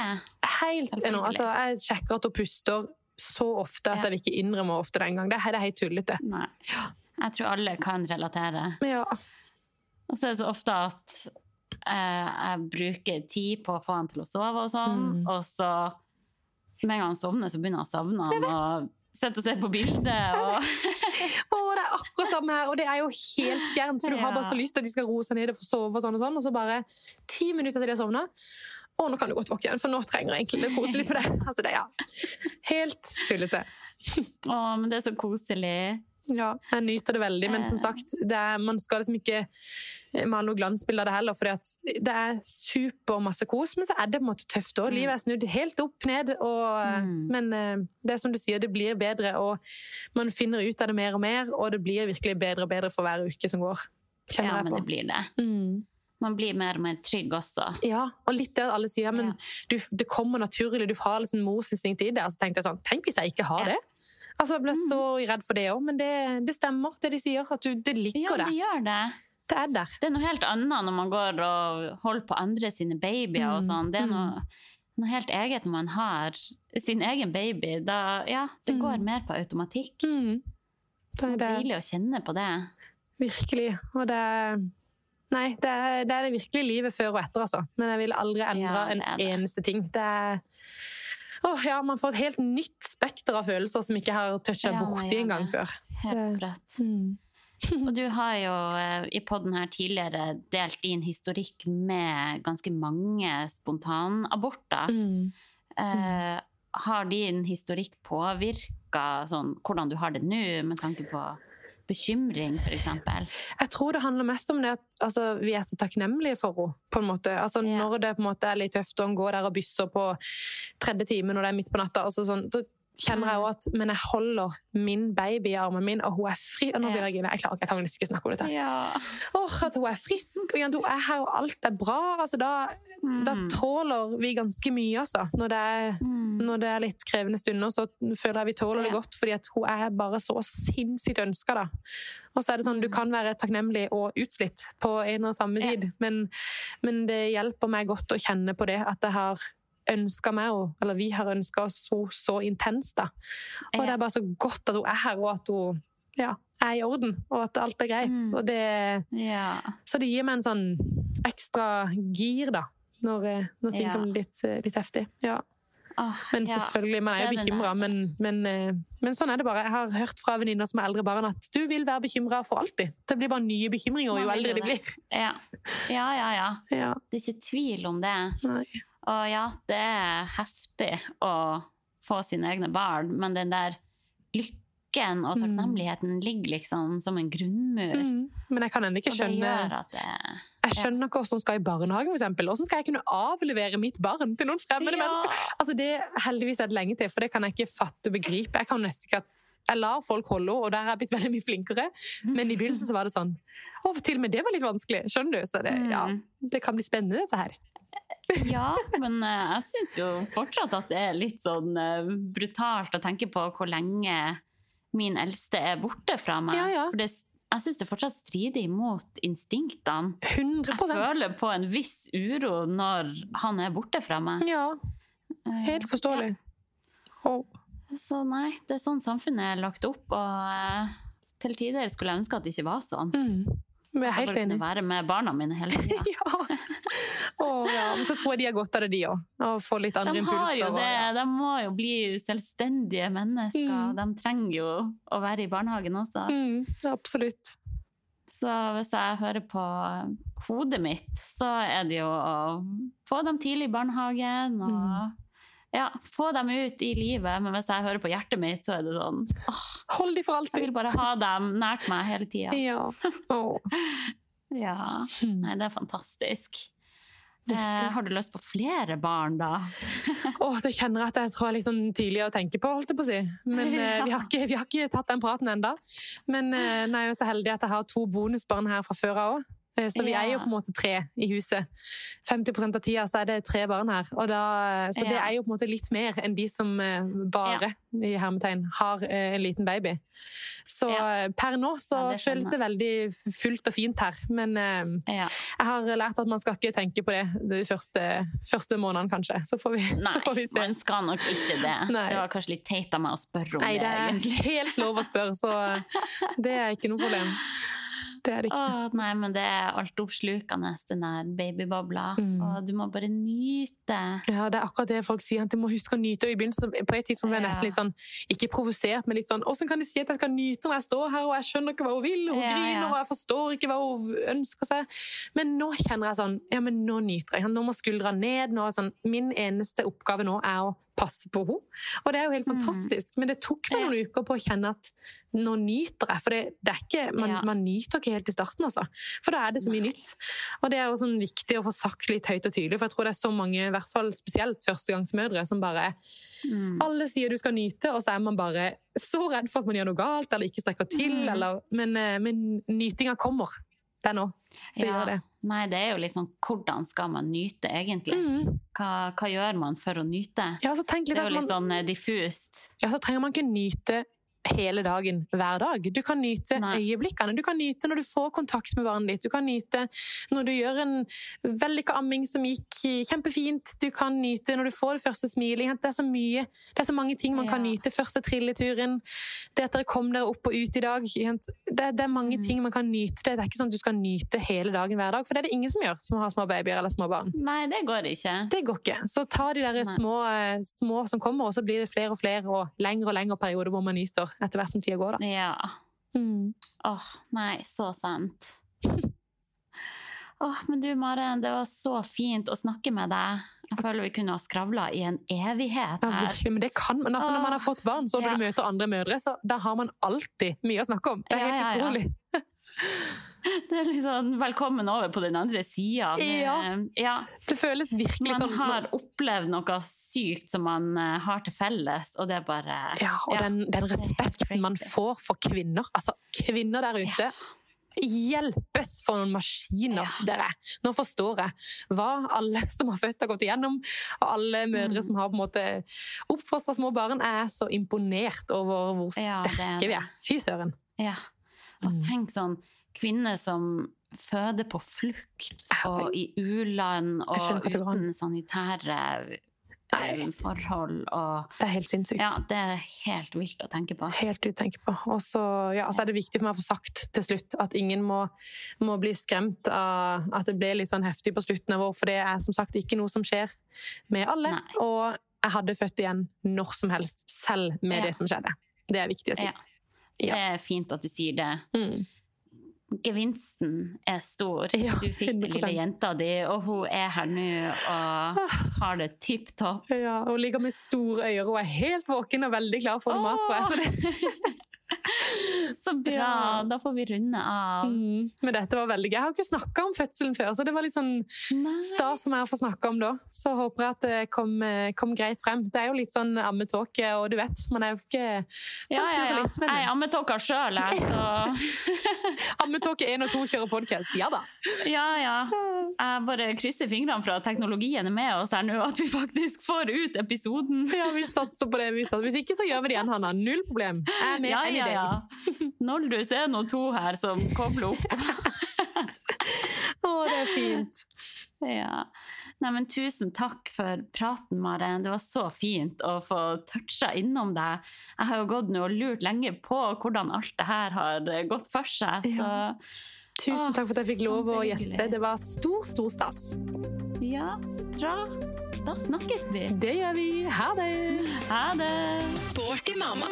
Speaker 3: Helt enormt. Altså, jeg sjekker at hun puster så ofte at
Speaker 2: Ja.
Speaker 3: jeg vil ikke innrømme ofte det engang. Det det er helt tullete.
Speaker 2: Nei. Jeg tror alle kan relatere.
Speaker 3: Ja.
Speaker 2: Og så er det så ofte at eh, jeg bruker tid på å få han til å sove og sånn,
Speaker 3: Mm.
Speaker 2: og så med en gang han sovner, så begynner han å savne han sitter og ser på bildet. Og...
Speaker 3: oh, det er akkurat samme her, og det er jo helt fjernt. For du har bare så lyst til at de skal roe seg ned og få sove, og sånn og sånn, og så bare ti minutter til de har sovna. Å, nå kan du godt våkne igjen, for nå trenger jeg egentlig å kose litt på det. Altså, det ja. helt tullete.
Speaker 2: Å, men det er så koselig.
Speaker 3: Ja, jeg nyter det veldig, men som
Speaker 2: Eh.
Speaker 3: sagt, det er, man skal liksom ikke male noe glansbilde av det heller, for det er super masse kos, men så er det på en måte tøft òg.
Speaker 2: Mm.
Speaker 3: Livet er snudd helt opp ned, og,
Speaker 2: Mm.
Speaker 3: men eh, det er som du sier, det blir bedre, og man finner ut av det mer og mer, og det blir virkelig bedre og bedre for hver uke som går. Kjenner
Speaker 2: Ja, men det blir det.
Speaker 3: Mm.
Speaker 2: Man blir mer og mer trygg også.
Speaker 3: Ja, og litt det at alle sier, men
Speaker 2: Ja.
Speaker 3: du, det kommer naturlig, du har liksom morsinstinkt i det. Altså tenkte jeg sånn, tenk hvis jeg ikke har
Speaker 2: Ja.
Speaker 3: Det. Altså, jeg ble så redd for det òg, men det, det stemmer, det de sier. At du, det ligger
Speaker 2: Ja,
Speaker 3: der.
Speaker 2: det gjør det.
Speaker 3: Det er der.
Speaker 2: Det er noe helt annet når man går og holder på andre sine babyer og
Speaker 3: Mm,
Speaker 2: sånn. Det er
Speaker 3: mm.
Speaker 2: noe, noe helt eget når man har sin egen baby. Da, ja, det
Speaker 3: Mm.
Speaker 2: går mer på automatikk.
Speaker 3: Mm. Det er
Speaker 2: deilig å kjenne på det.
Speaker 3: virkelig. Og det Nei, det er, det er det virkelige livet før og etter, altså. Men jeg ville aldri endra
Speaker 2: Ja,
Speaker 3: en eneste ting. Det er Åh, ja, Man får et helt nytt spekter av følelser som ikke har toucha
Speaker 2: Ja,
Speaker 3: borti
Speaker 2: ja, engang
Speaker 3: før.
Speaker 2: Helt sprøtt.
Speaker 3: Mm.
Speaker 2: Og du har jo eh, i podden her tidligere delt din historikk med ganske mange spontanaborter.
Speaker 3: Mm.
Speaker 2: Eh, har din historikk påvirka sånn, hvordan du har det nå, med tanke på bekymring, f.eks.?
Speaker 3: Jeg tror det handler mest om det at altså, vi er så takknemlige for henne. på en måte. Altså,
Speaker 2: Ja.
Speaker 3: Når det på en måte er litt tøft, og hun går der og bysser på tredje time når det er midt på natta, og så, sånn, så kjenner jeg òg at Men jeg holder min baby i armen min, og hun er fri. Og nå begynner jeg å grine. Jeg klarer ikke, jeg kan ikke snakke om dette.
Speaker 2: Ja.
Speaker 3: Åh, at hun er frisk, og hun er her, og alt er bra. Altså, da, da
Speaker 2: Mm.
Speaker 3: tåler vi ganske mye, altså. Når det, er,
Speaker 2: Mm.
Speaker 3: når det er litt krevende stunder, så føler jeg vi tåler det godt, fordi at hun er bare så sinnssykt ønska, da. Og så er det sånn, du
Speaker 2: Mm.
Speaker 3: kan være takknemlig og utslitt på en og samme tid, men, men det hjelper meg godt å kjenne på det, at jeg har ønska meg henne, eller vi har ønska oss henne så intenst, da. Og det er bare så godt at hun er her, og at hun ja, er i orden, og at alt er greit.
Speaker 2: Mm.
Speaker 3: Og det,
Speaker 2: Ja.
Speaker 3: så det gir meg en sånn ekstra gir, da, når, eh, når ting
Speaker 2: Ja.
Speaker 3: kommer litt, eh, litt heftig. Ja.
Speaker 2: Oh,
Speaker 3: Men selvfølgelig, man er jo bekymra. Men, men, eh, men sånn er det bare. Jeg har hørt fra venninner som er eldre barn at du vil være bekymra for alltid. Det blir bare nye bekymringer jo eldre de blir.
Speaker 2: Ja. ja, ja, ja.
Speaker 3: Ja,
Speaker 2: Det er ikke tvil om det.
Speaker 3: nei.
Speaker 2: Og ja, det er heftig å få sine egne barn, men den der lykken og
Speaker 3: Mm.
Speaker 2: takknemligheten ligger liksom som en grunnmur.
Speaker 3: Mm. Men jeg kan ennå ikke
Speaker 2: Og
Speaker 3: skjønne
Speaker 2: det
Speaker 3: Jeg skjønner ikke hvordan skal i barnehagen, eksempel. Hvordan skal jeg kunne avlevere mitt barn til noen fremmede
Speaker 2: Ja.
Speaker 3: mennesker? Altså det Heldigvis er det lenge til, for det kan jeg ikke fatte og begripe. Jeg kan nesten ikke at jeg lar folk holde henne, og der har jeg blitt veldig mye flinkere. Men i begynnelsen så var det sånn Å, til og med det var litt vanskelig. Skjønner du? Så det, ja,
Speaker 2: Mm.
Speaker 3: det kan bli spennende, dette her.
Speaker 2: Ja, men eh, jeg syns jo fortsatt at det er litt sånn eh, brutalt å tenke på hvor lenge min eldste er borte fra meg.
Speaker 3: Ja, ja.
Speaker 2: For det, jeg syns det fortsatt strider imot instinktene.
Speaker 3: 100
Speaker 2: Jeg føler på en viss uro når han er borte fra meg.
Speaker 3: Ja,
Speaker 2: Eh,
Speaker 3: helt forståelig. Ja.
Speaker 2: Så nei, det er sånn samfunnet er lagt opp, og til tider skulle jeg ønske at det ikke var sånn.
Speaker 3: mm, Jeg er
Speaker 2: Jeg
Speaker 3: helt
Speaker 2: bare kunne være med barna mine hele tida.
Speaker 3: Ja. Å, ja. Så tror jeg de har godt av det, de òg. Å få litt andre
Speaker 2: De
Speaker 3: impulser. og- ja.
Speaker 2: De må jo bli selvstendige mennesker.
Speaker 3: Mm.
Speaker 2: De trenger jo å være i barnehagen også.
Speaker 3: Mm, absolutt.
Speaker 2: Så hvis jeg hører på hodet mitt, så er det jo å få dem tidlig i barnehagen og
Speaker 3: Mm.
Speaker 2: ja, få dem ut i livet. Men hvis jeg hører på hjertet mitt, så er det sånn åh,
Speaker 3: Hold de for alltid!
Speaker 2: Jeg vil bare ha dem nært meg hele tida.
Speaker 3: Ja. Oh.
Speaker 2: Ja.
Speaker 3: Mm.
Speaker 2: Nei, det er fantastisk. Eh, har du lyst på flere barn, da?
Speaker 3: Åh, det kjenner jeg at jeg tror er litt sånn tidlig å tenke på, holdt jeg på å si. Men eh, vi, har ikke, vi har ikke tatt den praten ennå. Men eh, er jeg jo så heldig at jeg har to bonusbarn her fra før av òg. Eh, Så vi
Speaker 2: Ja.
Speaker 3: er jo på en måte tre i huset. 50 av tida så er det tre barn her. Og da, så det er jo på en måte litt mer enn de som bare, bare, i hermetegn, har eh, en liten baby. Så
Speaker 2: Ja.
Speaker 3: eh, per nå så
Speaker 2: Ja, det
Speaker 3: føles det veldig fullt og fint her. Men eh,
Speaker 2: Ja.
Speaker 3: jeg har lært at man skal ikke tenke på det de første, første månedene, kanskje. Så får vi,
Speaker 2: Nei,
Speaker 3: så får vi se.
Speaker 2: man skal nok ikke det.
Speaker 3: Nei.
Speaker 2: Det var kanskje litt teit av meg å spørre om
Speaker 3: Nei,
Speaker 2: det,
Speaker 3: det er helt lov å spørre, så det er ikke noe problem. Det er ikke.
Speaker 2: Åh, nei, men det er altoppslukende, den der babybobla.
Speaker 3: Mm.
Speaker 2: Og du må bare nyte.
Speaker 3: Ja, det er akkurat det folk sier, at du må huske å nyte. Og i begynnelsen, på et tidspunkt ble jeg nesten litt sånn, ikke provosert, men litt sånn, hvordan kan de si at jeg skal nyte når jeg står her, og jeg skjønner ikke hva hun vil, og hun
Speaker 2: Ja,
Speaker 3: griner,
Speaker 2: ja.
Speaker 3: og jeg forstår ikke hva hun ønsker seg. Men nå kjenner jeg sånn, ja, men nå nyter jeg. Nå må skuldra ned. Nå er sånn, min eneste oppgave nå er å passe på henne. Og det er jo helt
Speaker 2: Mm.
Speaker 3: fantastisk. Men det tok meg noen uker på å kjenne at nå nyter jeg. For det, det er ikke, man,
Speaker 2: Ja.
Speaker 3: man nyter ikke helt i starten, altså. For da er det så mye
Speaker 2: Nei.
Speaker 3: nytt. Og det er jo sånn viktig å få sagt litt høyt og tydelig, for jeg tror det er så mange, i hvert fall spesielt førstegangsmødre, som bare
Speaker 2: Mm.
Speaker 3: Alle sier du skal nyte, og så er man bare så redd for at man gjør noe galt, eller ikke strekker til,
Speaker 2: Mm.
Speaker 3: eller Men, eh, men nytinga kommer. Det er nå. Det
Speaker 2: Ja.
Speaker 3: gjør det.
Speaker 2: Nei, det er jo litt sånn hvordan skal man nyte, egentlig? Hva, hva gjør man for å nyte?
Speaker 3: Ja,
Speaker 2: Det er jo litt
Speaker 3: man,
Speaker 2: sånn eh, diffust.
Speaker 3: ja, så trenger man ikke nyte hele dagen, hver dag. Du kan nyte
Speaker 2: Nei.
Speaker 3: øyeblikkene. Du kan nyte når du får kontakt med barnet ditt. Du kan nyte når du gjør en vellykka amming som gikk kjempefint. Du kan nyte når du får det første smilet. Det er så mye. Det er så mange ting man kan
Speaker 2: Ja.
Speaker 3: nyte. Første trilleturen. Det at dere kom dere opp og ut i dag. Det, det er mange
Speaker 2: Mm.
Speaker 3: ting man kan nyte. Det er ikke sånn at du skal nyte hele dagen hver dag, for det er det ingen som gjør som har små babyer eller små barn.
Speaker 2: Nei, det går ikke.
Speaker 3: Det går ikke. Så ta de der små, eh, små som kommer, og så blir det flere og flere og lengre og lengre perioder hvor man nyter etter hvert som tida går. da.
Speaker 2: Ja.
Speaker 3: Mm.
Speaker 2: Åh, nei, så sant. Åh, men du Maren, det var så fint å snakke med deg. Jeg føler vi kunne ha skravla i en evighet her.
Speaker 3: Ja, virkelig, men det kan man. Altså, når man har fått barn, så når
Speaker 2: Ja.
Speaker 3: du møter andre mødre, så da har man alltid mye å snakke om. Det er helt
Speaker 2: ja, ja.
Speaker 3: utrolig.
Speaker 2: Det er sånn velkommen over på den andre sida.
Speaker 3: Ja.
Speaker 2: ja.
Speaker 3: Det føles virkelig
Speaker 2: Man
Speaker 3: sånn
Speaker 2: har opplevd noe sykt som man eh, har til felles, og det er bare
Speaker 3: Ja, og
Speaker 2: Ja.
Speaker 3: den, den respekten man får for kvinner. Altså, kvinner der ute hjelpes for noen maskiner
Speaker 2: Ja.
Speaker 3: dere. Nå forstår jeg hva alle som har født har gått igjennom, og alle mødre
Speaker 2: Mm.
Speaker 3: som har på en måte oppfostra små barn. Jeg er så imponert over hvor
Speaker 2: Ja, er
Speaker 3: sterke vi er. Fy søren.
Speaker 2: Ja. Og
Speaker 3: Mm.
Speaker 2: tenk sånn kvinner som føder på flukt og i u-land og uten sanitære eh,
Speaker 3: Nei.
Speaker 2: forhold og
Speaker 3: Det er helt sinnssykt.
Speaker 2: Ja, det er helt vilt å tenke på.
Speaker 3: Helt utenke på. Og så ja, altså er det viktig for meg å få sagt til slutt at ingen må, må bli skremt av at det ble litt sånn heftig på slutten av året, for det er som sagt ikke noe som skjer med alle.
Speaker 2: Nei.
Speaker 3: Og jeg hadde født igjen når som helst, selv med
Speaker 2: Ja.
Speaker 3: det som skjedde. Det er viktig å si.
Speaker 2: Ja. Det er fint at du sier det.
Speaker 3: Mm.
Speaker 2: Gevinsten er stor.
Speaker 3: Ja,
Speaker 2: du fikk den lille jenta di, og hun er her nå og har det tipp topp.
Speaker 3: Ja, hun ligger med store øyne og er helt våken og veldig klar for noe mat. tror jeg. Så det,
Speaker 2: Så bra!
Speaker 3: Ja.
Speaker 2: Da får vi runde av.
Speaker 3: mm. Men dette var veldig gøy. Jeg har ikke snakka om fødselen før, så det var litt sånn stas som jeg å få snakke om da. Så håper jeg at det kom, eh, kom greit frem. Det er jo litt sånn ammetåke, og du vet, man er jo ikke
Speaker 2: Ja, ja, ja.
Speaker 3: litt, men-
Speaker 2: Jeg er ammetåka sjøl, jeg, så
Speaker 3: Ammetåke 1 og 2 kjører podkast. Ja da.
Speaker 2: Ja, ja. Jeg bare krysser fingrene for at teknologien er med oss her nå, at vi faktisk får ut episoden.
Speaker 3: Ja, vi satser på det. Vi satser. Hvis ikke, så gjør vi det igjen, Hanna. Null problem. Jeg er med
Speaker 2: Ja, ja,
Speaker 3: day.
Speaker 2: Ja. Noldus er nå to her som kobler opp.
Speaker 3: Å, det er fint.
Speaker 2: Ja. Nei, men tusen takk for praten, Maren. Det var så fint å få toucha innom deg. Jeg har jo gått nå og lurt lenge på hvordan alt det her har gått for seg. Så
Speaker 3: Ja. Tusen takk for at jeg fikk lov å gjeste. Det var stor, stor stas.
Speaker 2: ja, så bra. Da snakkes vi.
Speaker 3: Det gjør vi. Ha det.
Speaker 2: Ha det.
Speaker 1: Sporty mamma.